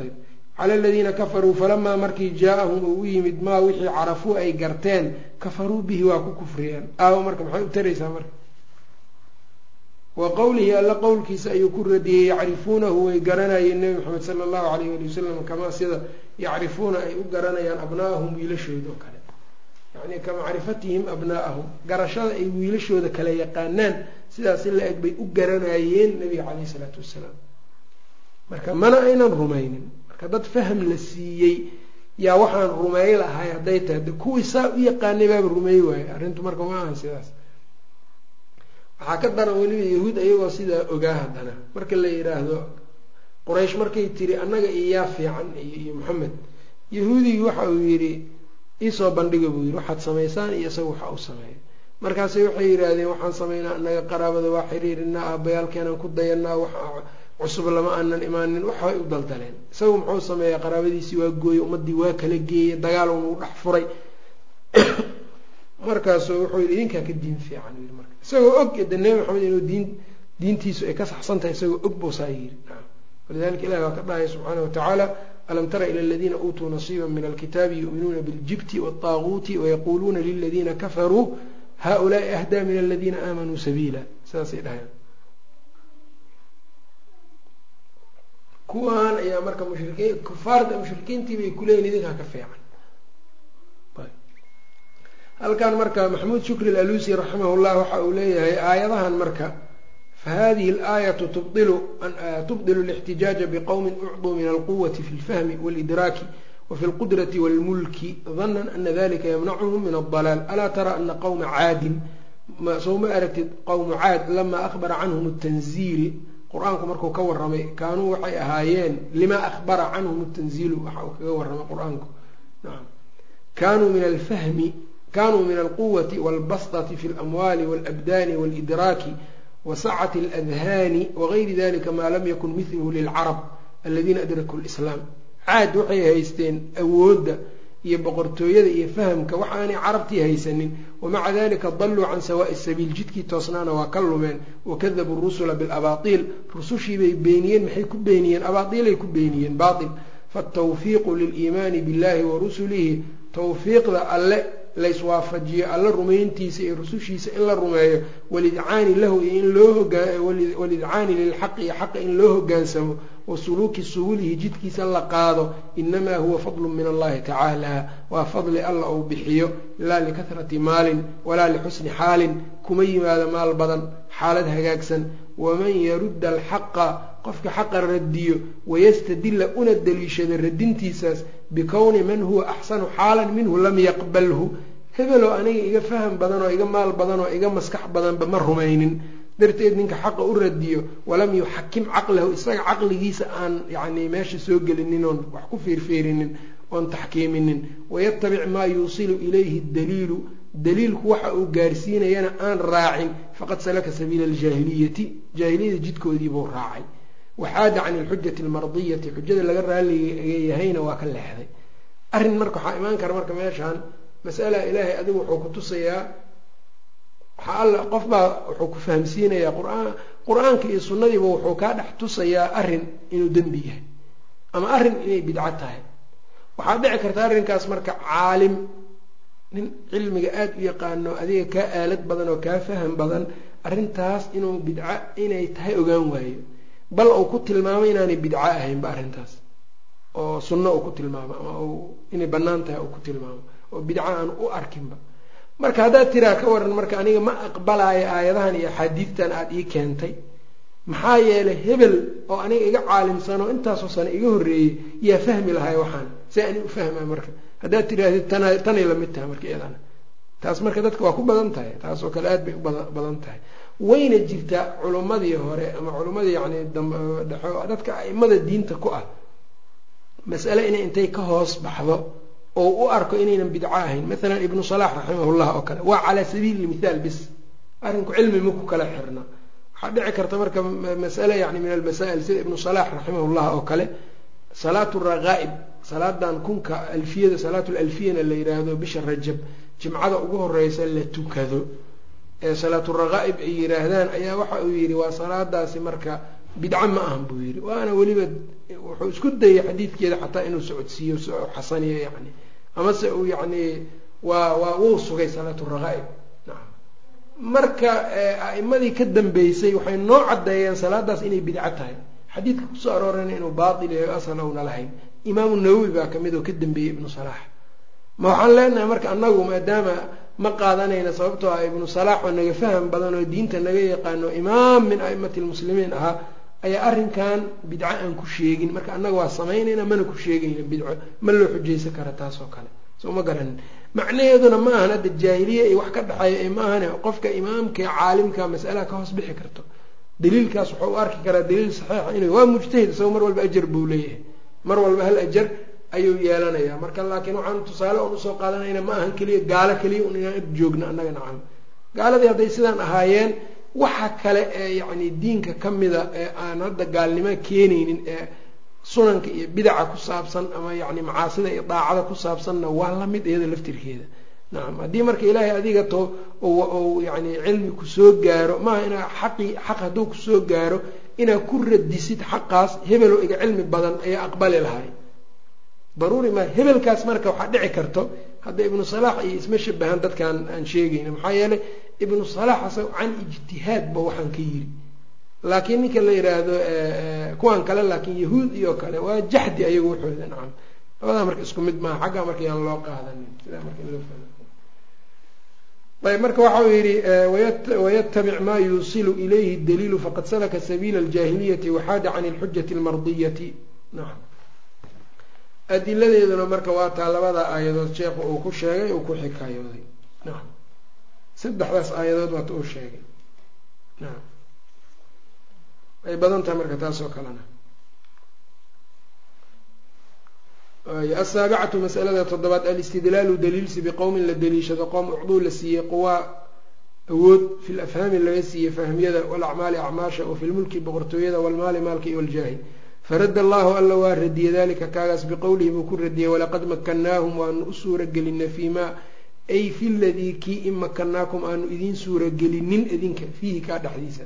[SPEAKER 1] ayb cala aladiina kafaruu falamaa markii jaa-ahum uu u yimid maa wixii carafuu ay garteen kafaruu bihi waa ku kufriyeen. Aawo marka maxay u taraysaa marka wa qowlihi alla qowlkiisa ayuu ku radiyey yacrifuunahu way garanayeen nebi maxamed sala allahu alayh ali wasalam kamaa sida yacrifuuna ay u garanayaan abnaa'ahum wiilashooda oo kale. Yacni ka macrifatihim abnaa'ahum garashada ay wiilashooda kale yaqaanaan sidaas in la eg bay u garanayeen nebiga caleyhi isalaatu wassalaam marka mana aynan rumaynin. Marka dad faham la siiyey yaa waxaan rumeey lahay hadday tahay. Kuwii saa u yaqaanay baaba rumeey waaye arrintu marka ma ahan sidaas waxaa ka daran weliba yahuud ayagoo sidaa ogaa haddana. Marka la yidhaahdo quraysh markay tiri annaga iyo yaa fiican iyo maxamed yahuudigii waxa uu yidhi iisoo bandhiga buu yidhi waxaad samaysaan iyo isaga waxa uu sameeya markaase waxay yidhaahdeen waxaan samaynaa annaga qaraabada waa xiriirinaa aabayaalkeenaan ku dayanaa wax cusub lama aanan imaanin. Waxbay u daldaleen. Isagu muxuu sameeyaa qaraabadiisii waa gooyey ummaddii waa kala geeyey dagaal unagu dhex furay. Markaasu wuxuu yidhi idinkaa ka diin fiican yii marka isagoo og de nebi maxamed inuu diin diintiisu ay ka saxsan tahay isagoo og bousaa yiri walidalika ilahi waa ka dhahaya subxaana watacaala alam tara ila aladiina uutuu nasiiba min alkitaabi yu'minuuna biاljibti waالطaaguuti wayaquuluuna liladiina kafaruu haulaai ahdaa min aladiina aamanuu sabiila sidaasay dhahayaan kuwaan ayaa marka mushrikiin kufaarda mushrikiintii bay kuleeyihin idinkaa ka fiican halkan marka maxamuud shukri alalusi raximahullah waxa uu leeyahay aayadahan marka fahadihi alaayatu tubdilu eh, alixtijaaja biqowmin ucduu min alquwati fi lfahmi walidraaki wafi lqudrati walmulki danan ana dalika yamnacuhum min aldalaal alaa tara ana qowma caadin soo ma aragtid qowmu caad lama ahbara canhum tanziili qur'aanku markuu ka waramay kaanuu waxay ahaayeen lima ahbara canhum tanziilu waxa uu kaga waramay qur'aanku. Kaanuu min alfahmi kanuu min alquwati walbasطati fi اlamwaali wاlabdaani wاlidraaki wasacati اladhaani wagayri dalika maa lam yakun mithluhu lilcarab aladiina adrakuu lislaam caad waxay haysteen awoodda iyo boqortooyada iyo fahamka wax aanay carabtii haysanin wamaca dalika daluu can sawaa'i sabiil jidkii toosnaana waa ka lumeen wakadabuu rusula bilabaatiil rusushiibay beeniyeen maxay ku beeniyeen abaaiilay ku beeniyeen baail faatawfiiqu liliimaani billahi wa rusulihi tawfiiqda alle layswaafajiyo alla rumayntiisa iyo rusushiisa in la rumeeyo walidcaani lahu iyo in loo howalidcaani lilxaqi iyo xaqa in loo hogaansamo wa suluuki subulihi jidkiisa la qaado inamaa huwa fadlu min allahi tacaala waa fadli alla uu bixiyo laa likahrati maalin walaa lixusni xaalin kuma yimaado maal badan xaalad hagaagsan waman yarudda alxaqa qofka xaqa radiyo wayastadila una daliishado radintiisaas bikowni man huwa axsanu xaalan minhu lam yaqbalhu. Hebeloo aniga iga faham badan oo iga maal badan oo iga maskax badanba ma rumaynin. Darteed ninka xaqa u radiyo walam yuxakim caqlahu isaga caqligiisa aan yacni meesha soo gelinin oon wax ku fiirfiirinin oon taxkiiminin. Wayatabic maa yuusilu ilayhi daliilu daliilku waxa uu gaarsiinayana aan raacin faqad salaka sabiila aljaahiliyati jaahiliyada jidkoodiibuu raacay. Waxaada can ilxujati almardiyati xujada laga raaliyahayna waa ka leexday. Arrin marka waxaa imaan kara marka meeshaan masala ilaahay adigu wuxuu ku tusayaa waxaa alla qof baa wuxuu ku fahamsiinayaa quraan qur'aanka iyo sunnadiiba wuxuu kaa dhex tusayaa arrin inuu dembi yahay ama arrin inay bidco tahay. Waxaa dhici karta arrinkaas marka caalim nin cilmiga aada u yaqaano adiga kaa aalad badan oo kaa faham badan arrintaas inuu bidco inay tahay ogaan waayo. Bal uu ku tilmaamo inaanay bidco ahaynba arrintaas. Oo sunno uu ku tilmaamo ama inay bannaan tahay uu ku tilmaamo oo bidco aan u arkinba marka haddaad tiraa ka waran marka aniga ma aqbalaayo aayadahan iyo axaadiidtan aada ii keentay maxaa yeelay hebel oo aniga iga caalimsanoo intaasoo sano iga horreeyey yaa fahmi lahay waxaan see ani u fahmaa marka haddaad tirahdid tana tanay la mid tahay marka iyadana. Taas marka dadka waa ku badan tahay. Taasoo kale aad bay u badan tahay. Wayna jirtaa culummadii hore ama culummadii yacni dambdhexo dadka aimada diinta ku ah. Masale inay intay ka hoos baxdo oo u arko inaynan bidco ahayn. Maalan ibnu salax raximahullah oo kale. Waa calaa sabiili mithaal bis. Arrinku cilmi ma ku kala xirna. Waxaa dhici karta marka masale yani min almasaa'il sida ibnu salax raximahullah oo kale. Salaatu raqaa'ib salaadan kunka alfiyada salaatu lalfiyana la yidhaahdo bisha rajab jimcada ugu horeysa la tukado. Ee salaaturaaqaa'ib ay yidhaahdaan ayaa waxa uu yidhi waa salaadaasi marka bidco ma ahan buu yidhi. Waana weliba wuxuu isku dayay xadiidkeeda xataa inuu socodsiiyo xasaniyo yani amase uu yacni waa waa wuu sugay salaaturaaqaa'ib nacam marka a'imadii ka dambeysay waxay noo caddeeyeen salaadaas inay bidco tahay. Xadiidka ku soo aroorayna inuu baatil yahay asal ouna lahayn imaamu nawowi baa ka mid oo ka dambeeyey ibnu salaax ma waxaan leenahay marka annagu maadaama ma qaadanayna sababtoo ah ibnu salaax oo naga faham badan oo diinta naga yaqaano imaam min a'imati lmuslimiin ahaa ayaa arrinkan bidco aan ku sheegin. Marka annaga waa samaynayna mana ku sheegayna bidco ma loo xujaysan kara taas kale. Soo ma garanin macnaheeduna ma ahan hadda jaahiliya iyo wax ka dhexeeya ee ma qofka imaamka caalimka mas'alaha ka hoos bixi karto. Daliilkaas wuxuu u arki karaa daliil saxiixa inuu waa mujtahid isago mar walba ajar buu leeyahay mar walba hal ajar ayuu yeelanayaa. Marka laakiin waxaan tusaale oon u soo qaadanayna ma ahan keliya gaalo keliya un inaan ag joogno annaga nacam. Gaaladii hadday sidaan ahaayeen waxa kale ee yacni diinka ka mida ee aan hadda gaalnimo keenaynin ee sunanka iyo bidaca ku saabsan ama yacni macaasida iyo daacada ku saabsanna waa la mid iyada laftirkeeda. Nacam haddii marka ilaahay adiga to ou yani cilmi ku soo gaaro maaha inaa xaqii xaq hadduu ku soo gaaro inaad ku radisid xaqaas hebelo iga cilmi badan ayaa aqbali lahay daruuri maa hebelkaas marka waxaa dhici karto hadda ibnu salaax iyo isma shabahan dadkan aan sheegayna maxaa yeelay ibnu salaax asaga can ijtihaad ba waxaan ka yiri laakiin ninka la yidhaahdo kuwan kale laakiin yahuud iyo kale waa jaxdi ayagu waxooda nacam labadaa marka isku mid maaha xaggaa marka yaan loo qaadanin. Sidaa marka in loo fahmo ayb marka waxa uu yidhi waytabic maa yuusilu ilayhi daliilu faqad salaka sabiila aljaahiliyati waxaada can اlxujati اlmardiyati nacam adiladeeduna marka waa taa labada aayadood sheekhu uu ku sheegay uu ku xikaayooday nacam saddexdaas aayadood waata uu sheegay. Nacam ay badan tahay marka taas oo kalena asaabicatu masalada toddobaad alistidlaalu daliilsi biqowmin la daliishado qowm ucduu la siiyey quwaa awood fi lafhaami laga siiyey fahmyada walacmaali acmaasha wa fi lmulki boqortooyada walmaali maalka iyo waljaahi faradda allahu alla waa radiyey dalika kaagaas biqowlihi buu ku radiyey walaqad makannaahum waanu u suura gelinay fii maa ay fi ladii kii in makanaakum aanu idiin suura gelinin idinka fiihi kaa dhexdiisa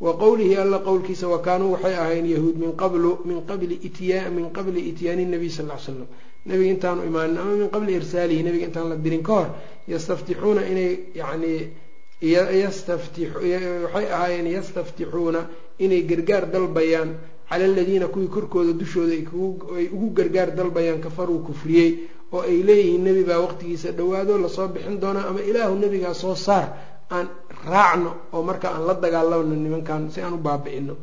[SPEAKER 1] wa qowlihi alla qowlkiisa wa kaanuu waxay ahayn yahuud min qablu min qabli itya min qabli ityaani nabiy sal ly slam nabiga intaanu imaanin ama min qabli irsaalihi nabiga intaan la dirin ka hor yastaftixuuna inay yani waxay ahaayeen yastaftixuuna inay gargaar dalbayaan. Cala aladiina kuwii korkooda dushooda ay ugu gargaar dalbayaan kafaruu kufriyey oo ay leeyihiin nebi baa waqtigiisa dhowaado la soo bixin doonaa ama ilaahu nebigaa soo saar aan raacno oo marka aan la dagaalamno nimankan si aan u baabi'ino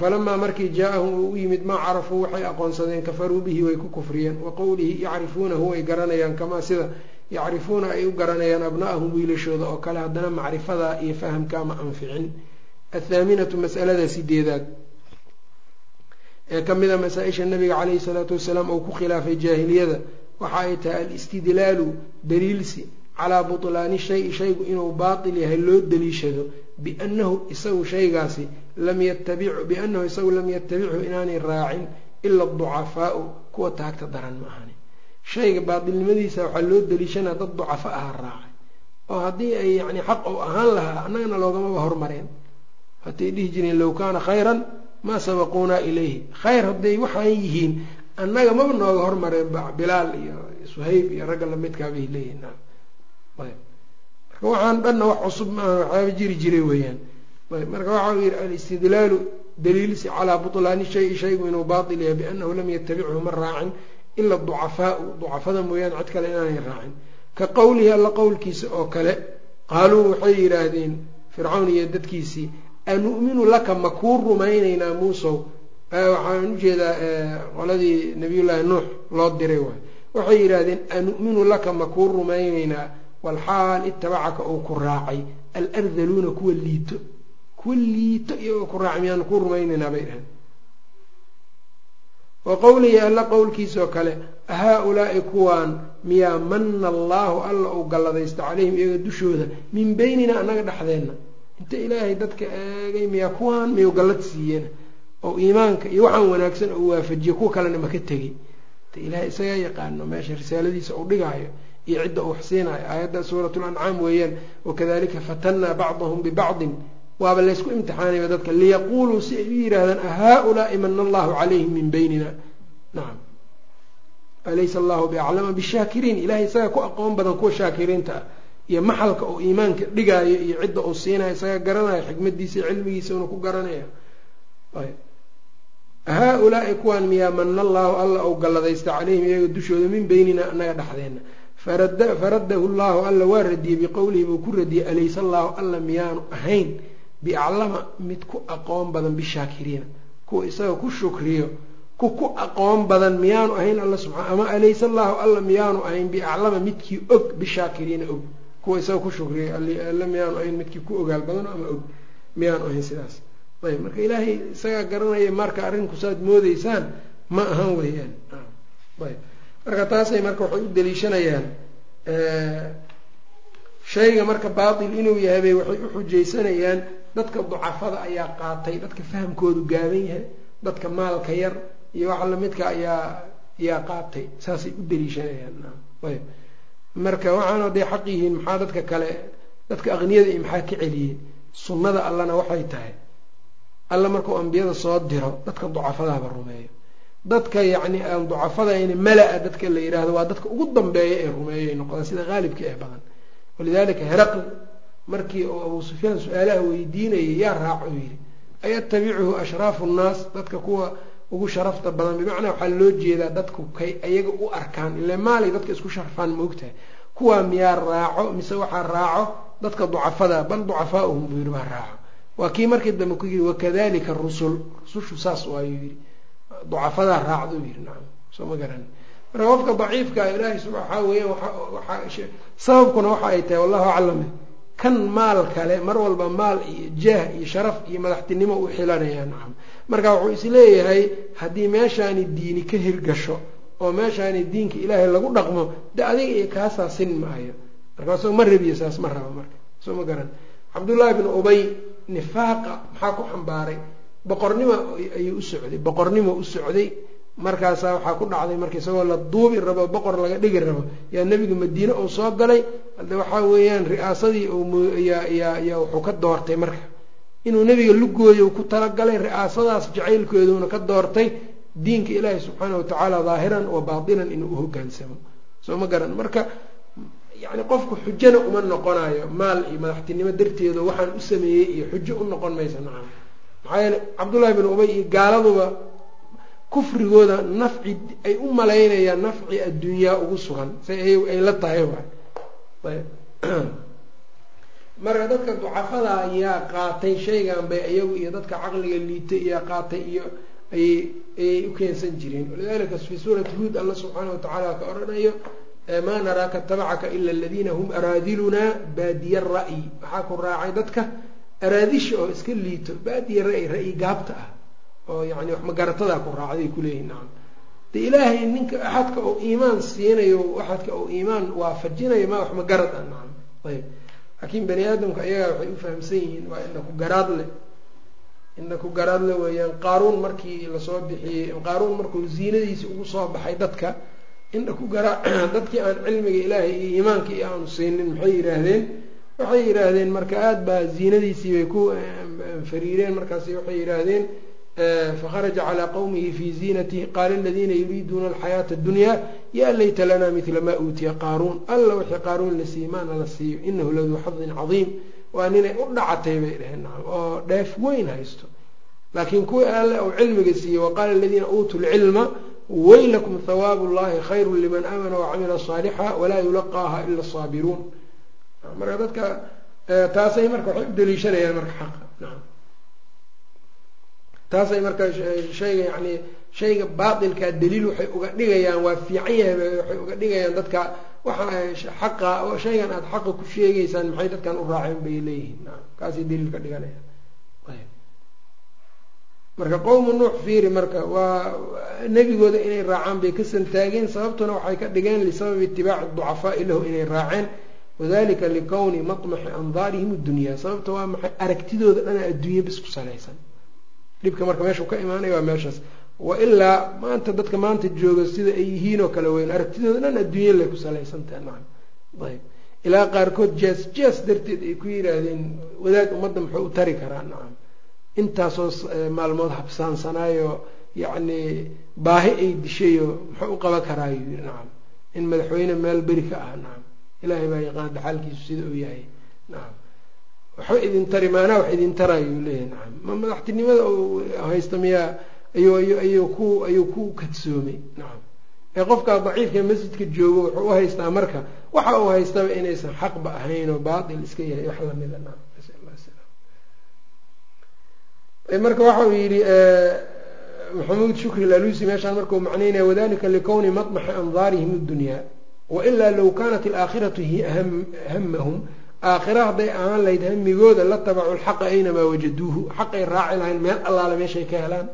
[SPEAKER 1] falamaa markii jaa-ahum uu u yimid maa carafuu waxay aqoonsadeen kafaruu bihi way ku kufriyeen. Wa qowlihi yacrifuunahu way garanayaan. Kamaa sida yacrifuuna ay u garanayaan abna'ahum wiilashooda oo kale haddana macrifadaa iyo fahamka ma anficin. Athaaminatu mas'alada sideedaad. Ee ka mida masaa-isha nabiga caleyhi salaatu wasalaam uu ku khilaafay jaahiliyada waxa ay tahay alistidlaalu daliilsi calaa butlaani shayi shaygu inuu baatil yahay loo daliishado biannahu isagu shaygaasi lam yatabicu biannahu isagu lam yatabichu inaanay raacin ila aducafaau kuwa taagta daran ma ahani. Shayga baatilnimadiisa waxaa loo daliishanaa dad ducafa aha raacay. Oo haddii ay yani xaq ou ahaan lahaa annagana loogamaba hormareen hatay dhihi jireen low kaana khayran maa sabaquunaa ilayhi. Khayr hadday waxaan yihiin annaga maba nooga hormareen bilaal iyo suhayb iyo ragga lamidkaa bay leeyihiin marka waxaan dhanna wax cusub maaha waxyaaba jiri jiray weeyaan. Marka waxa uu yihi alistidlaalu daliilsi calaa butlaani shayi shaygu inuu baatil yahay biannahu lam yatabichu ma raacin ila ducafaau ducafada mooyaane cid kale inaanay raacin. Ka qowlihi alla qowlkiisa oo kale qaaluu waxay yidhaahdeen fircawn iyo dadkiisii anu'minu laka ma kuu rumaynaynaa muusow? Waxaan u jeedaa qoladii nabiyullaahi nuux loo diray waay. Waxay yidhaahdeen anu'minu laka ma kuu rumaynaynaa walxaal itabacaka uu ku raacay alardaluuna kuwa liito kuwa liito iyagoo ku raacay miyaanu kuu rumaynaynaa bay dhaheen wa qowlihi alla qowlkiisaoo kale haa-ulaa'i kuwaan miyaa mana allaahu alla uu galladaysta calayhim iyaga dushooda min beynina annaga dhexdeenna inta ilaahay dadka eegay miyaa kuwaan miyuu gallad siiyeen oo iimaanka iyo waxaan wanaagsan oo waafajiye kuwa kalena maka tegay ta ilaahay isagaa yaqaano meesha risaaladiisa uu dhigaayo iyo cidda uu siinayo aayadda suurat lancaam weeyaan wakadalika fatannaa bacdahum bibacdin. Waaba laysku imtixaanaya dadka liyaquuluu si ay u yidhaahdaan ahaa-ulaai mana allahu calayhim min beynina nacam alaysa allahu biaclama bishaakiriin ilahay isaga ku aqoon badan kuwa shaakiriinta ah iyo maxalka uu iimaanka dhigaayo iyo cidda uu siinayo isaga garanayo xikmadiisa iyo cilmigiisa una ku garanaya. Haa-ulaai kuwaan miyaa mana allaahu alla ou galladaysta calayhim iyaga dushooda min beynina annaga dhexdeenna faradahu llaahu alla waa radiyey biqowlihi buu ku radiyey alaysa allaahu alla miyaanu ahayn. Biaclama mid ku aqoon badan bishaakiriina. Kuwa isaga ku shukriyo. Ku ku aqoon badan miyaanu ahayn alla subaa ama alaysa allaahu alla miyaanu ahayn biaclama midkii og bishaakiriina og. Kuwa isaga ku shukriyo alla miyaanu ahayn midkii ku ogaal badan ama og miyaanu ahayn sidaas. Ayb marka ilaahay isagaa garanaya marka arrinku saad moodeysaan ma ahan weeyaan. Ayb marka taasay marka waxay u daliishanayaan shayga marka baatil inuu yahay bay waxay u xujaysanayaan dadka ducafada ayaa qaatay dadka fahamkoodu gaaban yahay dadka maalka yar iyo waxa lamidka ayaa ayaa qaatay saasay u daliishanayaan ayb. Marka waxaana day xaq yihiin maxaa dadka kale dadka aqniyada iyo maxaa ka celiyey sunnada allana waxay tahay alla markuu ambiyada soo diro dadka ducafadaaba rumeeyo dadka yacni aan ducafadayna mala-a dadka la yidhaahdo waa dadka ugu dambeeya ee rumeeyay noqdaan sida qaalibka ee badan. Walidalika heraql markii uu abuu sufyaan su'aalaha weydiinayay yaa raaco yidhi ayatabicuhu ashraafu nnaas? Dadka kuwa ugu sharafta badan bimacnaa waxaa loo jeedaa dadku kay ayaga u arkaan ile maalay dadka isku sharfaan maogtahay kuwaa miyaa raaco mise waxaa raaco dadka ducafada bal ducafaauhum buu yidhi baa raaco. Waa kii markii dambe ku yidhi wakadalika rusul. Rusushu saas waayuu yidhi ducafadaa raacduu yidhi nacam soo ma garani marka qofka daciifka ilaahay s waxaa weeyaan sababkuna waxa ay tahay wallahu aclam kan maal kale mar walba maal iyo jaah iyo sharaf iyo madaxtinimo u xilanaya nacam. Marka wuxuu is leeyahay haddii meeshaani diini ka hirgasho oo meeshaani diinka ilaahay lagu dhaqmo de adiga iyo kaasaa sin maayo. Markaasoo ma rabiyo saas ma raba marka soo ma garan. Cabdullaahi bn ubay nifaaqa maxaa ku xambaaray boqornimo ayuu u socday boqornimo u socday. Markaasaa waxaa ku dhacday marka isagoo la duubi rabo boqor laga dhigi rabo. Yaa nebiga madiine uu soo galay hadde waxaa weeyaan ri'aasadii yaa wuxuu ka doortay marka. Inuu nebiga lugooyo ku talagalay ri'aasadaas jacaylkeeduna ka doortay diinka ilaahi subxaana watacaala daahiran wa baatinan inuu u hogaansamo soo ma garan. Marka yani qofku xujana uma noqonayo maal iyo madaxtinimo darteeda waxaan u sameeyey iyo xujo u noqon maysa nacam maxaa yeele cabdullaahi bin ubay iyo gaaladuba kufrigooda nafci ay u malaynayaan nafci addunyaa ugu sugan. Say ay la tahay waay. Marka dadka ducafada ayaa qaatay shaygan bay iyagu iyo dadka caqliga liitay iyaa qaatay iyo ayay ayay u keensan jireen. Walidalika fii suurati huod alla subxaana watacaala ka odhanayo maa naraaka tabacaka ila aladiina hum araadilunaa baadiya ra'yi. Waxaa ku raacay dadka araadisha oo iska liito baadiya ra-y ra-yi gaabta ah. Oo yani wax magaratadaa ku raacday kuleeyihin nacam de ilaahay ninka axadka uu iimaan siinayo axadka uu iimaan waafajinayo ma wax magarad ah nacam ayb. Laakiin bani aadamka ayagaa waxay u fahamsan yihiin waa indha ku garaad indha ku garaad le weeyaan qaaruun markii la soo bixiyey qaaruun markuu ziinadiisi ugu soo baxay dadka indha ku garaa dadkii aan cilmiga ilaahay iyo iimaanka iyo aanu siinin maxay yidhaahdeen waxay yidhaahdeen marka aada baa ziinadiisii bay ku fariireen markaas waxay yidhaahdeen fakharaja calaa qowmihi fii ziinatihi qaala aladiina yuriiduuna alxayaata addunyaa yaa layta lanaa midla maa uutiya qaaruun alla wixii qaaruun la siiye maana la siiyo inahu laduu xadin cadiim waa ninay u dhacatay bay dheheen nacam oo dheef weyn haysto. Laakiin kuwii alle uu cilmiga siiyey waqaala aladiina uutuu lcilma waylakum hawaabu llahi khayru liman aamana wacamila saalixa walaa yulaqaaha ila asaabiruun marka dadka taasay marka waxay u daliishanayaan marka xaqa. Naam. Taasay marka shayga yani shayga baatilkaa daliil waxay uga dhigayaan waa fiican yahay waxay uga dhigayaan dadka waxa xaqa shaygan aada xaqa ku sheegaysaan maxay dadkan u raaceen bay leeyihiin. Naam. Kaasay daliil ka dhiganayaan marka qowmu nuux fiiri marka waa nebigooda inay raacaan bay ka santaageen sababtuna waxay ka dhigeen lisababi itibaaci ducafaai lahu inay raaceen wadalika likowni matmaxi andaarihim addunyaa sababta waa maxay? Aragtidooda dhana adduunye bis ku salaysan. Dhibka marka meeshuu ka imaanaya waa meeshaas. Wa ilaa maanta dadka maanta jooga sida ay yihiin oo kale weyn aragtidooda dhan adduunye lay ku salaysantaha nacam ayb ilaa qaarkood jees jees darteed ay ku yidhaahdeen wadaad ummadda muxuu u tari karaa? Nacam intaasoo maalmood habsaansanaayo yacni baahi ay dishayo muxuu u qaban karaayu? Yii nacam in madaxweyne meel beri ka ah? Nacam ilaahay baa yaqaan dhaxaalkiisu sida uu yahay. Nacam waxba idin tari maanaa wax idin tarayuu leeyahay nacam ma madaxtinimada uu haysta miyaa ayuu ku ayuu ku kadsoomay nacam ee qofkaa daciifka masjidka joogo wuxuu u haystaa marka waxa uu haystaba inaysan xaqba ahayn oo baatil iska yahay wax lamida nacam marka waxa uu yidhi maxamuud shukri lalusi meeshaan markau macnaynaya wadalika likowni maطmaxi andaarihim اdunyaa wailaa low kanat alaakhiratu hamahum aakhira hadday ahaan lahayd hamigooda la tabacu lxaqa aynamaa wajaduuhu xaqay raaci lahayn meel allaale meeshay ka helaan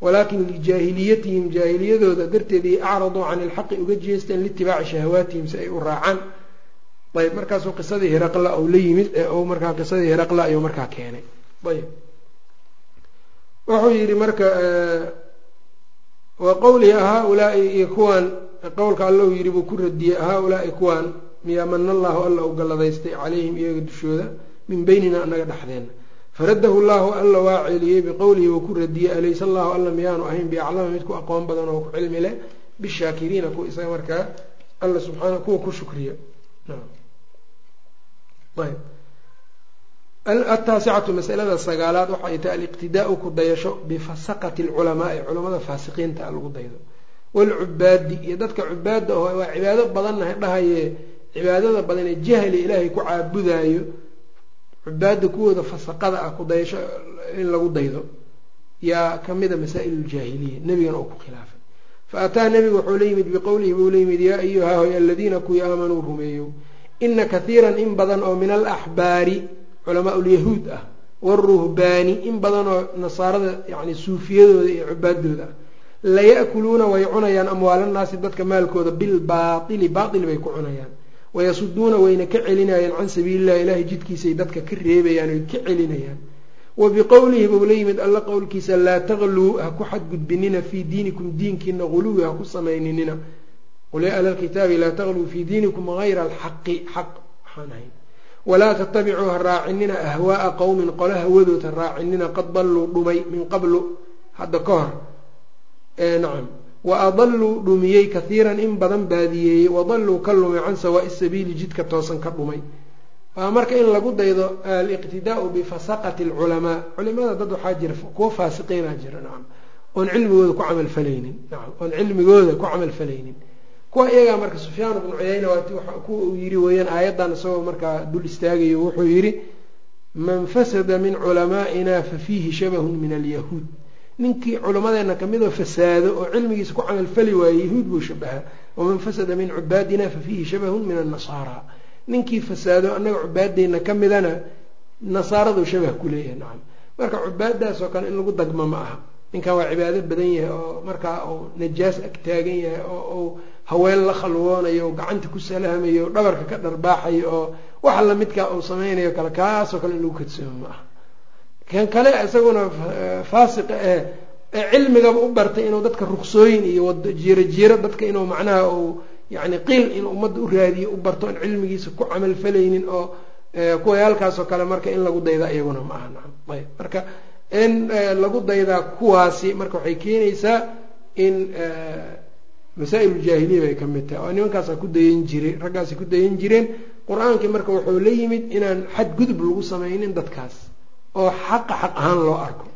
[SPEAKER 1] walaakin lijaahiliyatihim jaahiliyadooda darteedii acraduu can ilxaqi uga jeesteen liitibaaci shahawaatihim si ay u raacaan ayb markaasuu qisadii hiraqla ou la yimid ee markaa qisadii hiraqla ayuu markaa keenay ayb wuxuu yidhi marka wa qowlihi haaulaai iyo kuwaan qowlka alla uu yidhi buu ku radiyey haaulaai kuwaan miyaa mana allahu alla u galladaystay calayhim iyaga dushooda min beynina anaga dhexdeena faradahu llahu alla waa celiyey biqowlihi wuu ku radiyey alaysa allahu alla miyaanu ahayn biaclama mid ku aqoon badan oo ku cilmi leh bishaakiriina kuwa isaga markaa alla subxaana kuwa ku shukriya. Ataasicatu masalada sagaalaad waxa ay tahay aliqtidaau ku dayasho bifasaqati alculamaai culamada faasiqiinta lagu daydo waalcubaadi iyo dadka cubaadda oo waa cibaado badannahay dhahaye cibaadada badan ee jahli ilaahay ku caabudaayo cubaadda kuwooda fasaqada ah ku dayasho in lagu daydo yaa kamida masaa'il ljaahiliya nebigana oo ku khilaafay fa ataa nebigu wuxuu la yimid biqowlihi buu la yimid yaa ayuha hoy aladiina kuwii aamanuu rumeeyo ina kathiiran in badan oo min alaxbaari culamaa ulyahuud ah waruhbaani in badan oo nasaarada yani suufiyadooda iyo cubaadooda ah laya'kuluuna way cunayaan amwaalannaasi dadka maalkooda bilbaaili baail bay ku cunayaan. Wayasuduuna wayna ka celinayaan can sabiilillahi ilaahay jidkiisay dadka ka reebayaan oy ka celinayaan. Wa biqowlihi buu la yimid alla qowlkiisa laa tagluu ha ku xadgudbinina fii diinikum diinkiina guluwi ha ku samayninina. Qul ya ahla lkitaabi laa tagluu fii diinikum hayra alxaqi xaq waxaan ahayn. Walaa tatabicuu ha raacinina ahwaaa qowmin qole hawadood ha raacinina qad dalluu dhumay min qablu hadda ka hor nacam. Wa adalluu dhumiyey kahiiran in badan baadiyeeyey wadalluu ka lumay can sawaa'i sabiili jidka toosan ka dhumay. Waa marka in lagu daydo aliqtidaau bifasaqati alculamaa. Culimada dad waxaa jira kuwa faasiqiinaa jira nacam. Oon cilmigooda ku camalfalaynin nacam. Oon cilmigooda ku camalfalaynin kuwa iyagaa marka sufyaan bnu cuyayna waa kuwa uu yiri weeyaan aayaddan isagoo markaa dul istaagayo wuxuu yidhi man fasada min culamaa'ina fa fiihi shabahun min alyahuud ninkii culammadeenna kamidoo fasaado oo cilmigiisa ku camalfali waayey yahuud buu shabahaa waman fasada min cubaadina fa fiihi shabahun min annasaara. Ninkii fasaado annaga cubaadeenna ka midana nasaaraduu shabah ku leeyahay nacam. Marka cubaadaas oo kale in lagu dagmo ma aha. Ninkan waa cibaado badan yahay oo markaa uu najaas ag taagan yahay oo uu haween la khalwoonayo oo gacanta ku salahmayo oo dhabarka ka dharbaaxayo oo waxa lamidkaa uu samaynayo kale kaasoo kale in lagu kadsoomo ma aha kan kale isaguna faasiqa eh ee cilmigaba u bartay inuu dadka ruksooyin iyo jiiro jiiro dadka inuu macnaha uu yani qiil inuu ummadda u raadiyo u barto on cilmigiisa ku camal falaynin oo kuwayaalkaasoo kale marka in lagu daydaa iyaguna ma aha nacam. Ayb marka in lagu daydaa kuwaasi marka waxay keenaysaa in masaa-il jaahiliya bay ka mid tahay. Oo nimankaasaa ku dayan jiray raggaasi ku dayan jireen. Qur'aankii marka wuxuu la yimid inaan xadgudub lagu samaynin dadkaas oo xaqa xaq ahaan loo arko.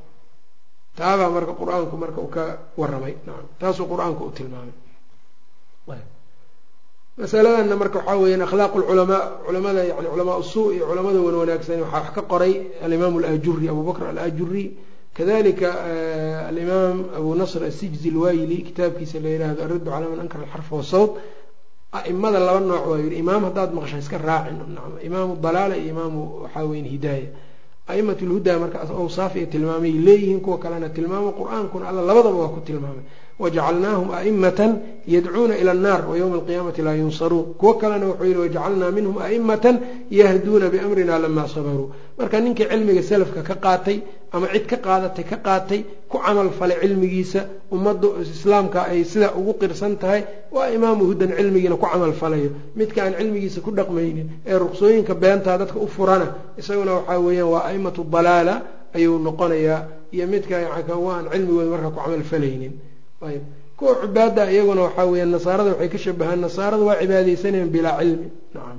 [SPEAKER 1] Taabaa marka qur'aanku marka uu ka waramay nacam taasuu qur'aanku u tilmaamay. Masaladanna marka waxaa weeyaan akhlaaqu lculamaa culamada yani culamaa usuu iyo culamada wan wanaagsan waxaa wax ka qoray alimaam alajuri abu bakr alajuri kadalika alimaam abu nasr asijzi lwayli kitaabkiisa la yihahdo araddu calaa man ankara alxarfa wasawt aimada laba nooc waa yihi imaam haddaad maqsha iska raacin. Imaamu dalaala iyo imaamu waxaa weyan hidaaya a'imat lhudaa marka awsaaf iyo tilmaamay leeyihiin kuwa kalena tilmaamo qur'aankuna alla labadaba waa ku tilmaamay wajacalnaahum a'imatan yadcuuna ila annaar wa yowma alqiyaamati laa yunsaruun kuwo kalena wuxuu yihi wajacalnaa minhum a'imatan yahduuna biamrina lamaa sabaruu marka ninkii cilmiga salafka ka qaatay ama cid ka qaadatay ka qaatay ku camal falay cilmigiisa ummadda islaamka ay sidaa ugu qirsan tahay waa imaamu hudan cilmigiina ku camal falayo midka aan cilmigiisa ku dhaqmaynin ee ruqsooyinka beentaa dadka u furana isaguna waxaa weeyaan waa aimatu dalaala ayuu noqonayaa iyo midka aan cilmigooda markaa ku camal falaynin ayb. Kuwa cibaada iyaguna waxaa weya nasaarada waxay ka shabahaan nasaarada waa cibaadeysanayaan bilaa cilmi. Nacam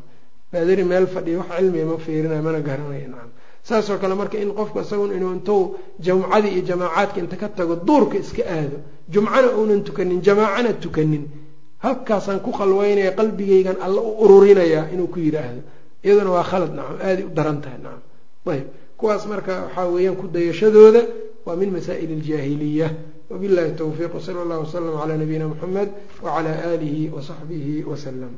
[SPEAKER 1] baadari meel fadhiya wax cilmiga ma fiirinayo mana garanaya nacam saasoo kale marka in qofku isagun inuu intuu jamcadii iyo jamaacaadka inta ka tago duurka iska aado jumcana uunan tukanin jamaacana tukanin halkaasaan ku khalweynaya qalbigaygan alla u ururinayaa inuu ku yidhaahdo iyaduna waa khalad nacam aaday u daran tahay nacam ayb. Kuwaas marka waxaa weeyaan ku dayashadooda waa min masaa'il aljaahiliya wabillahi towfiiq wsala allahu wasalam calaa nabiyina muxamed wacalaa aalihi wasaxbihi wasalam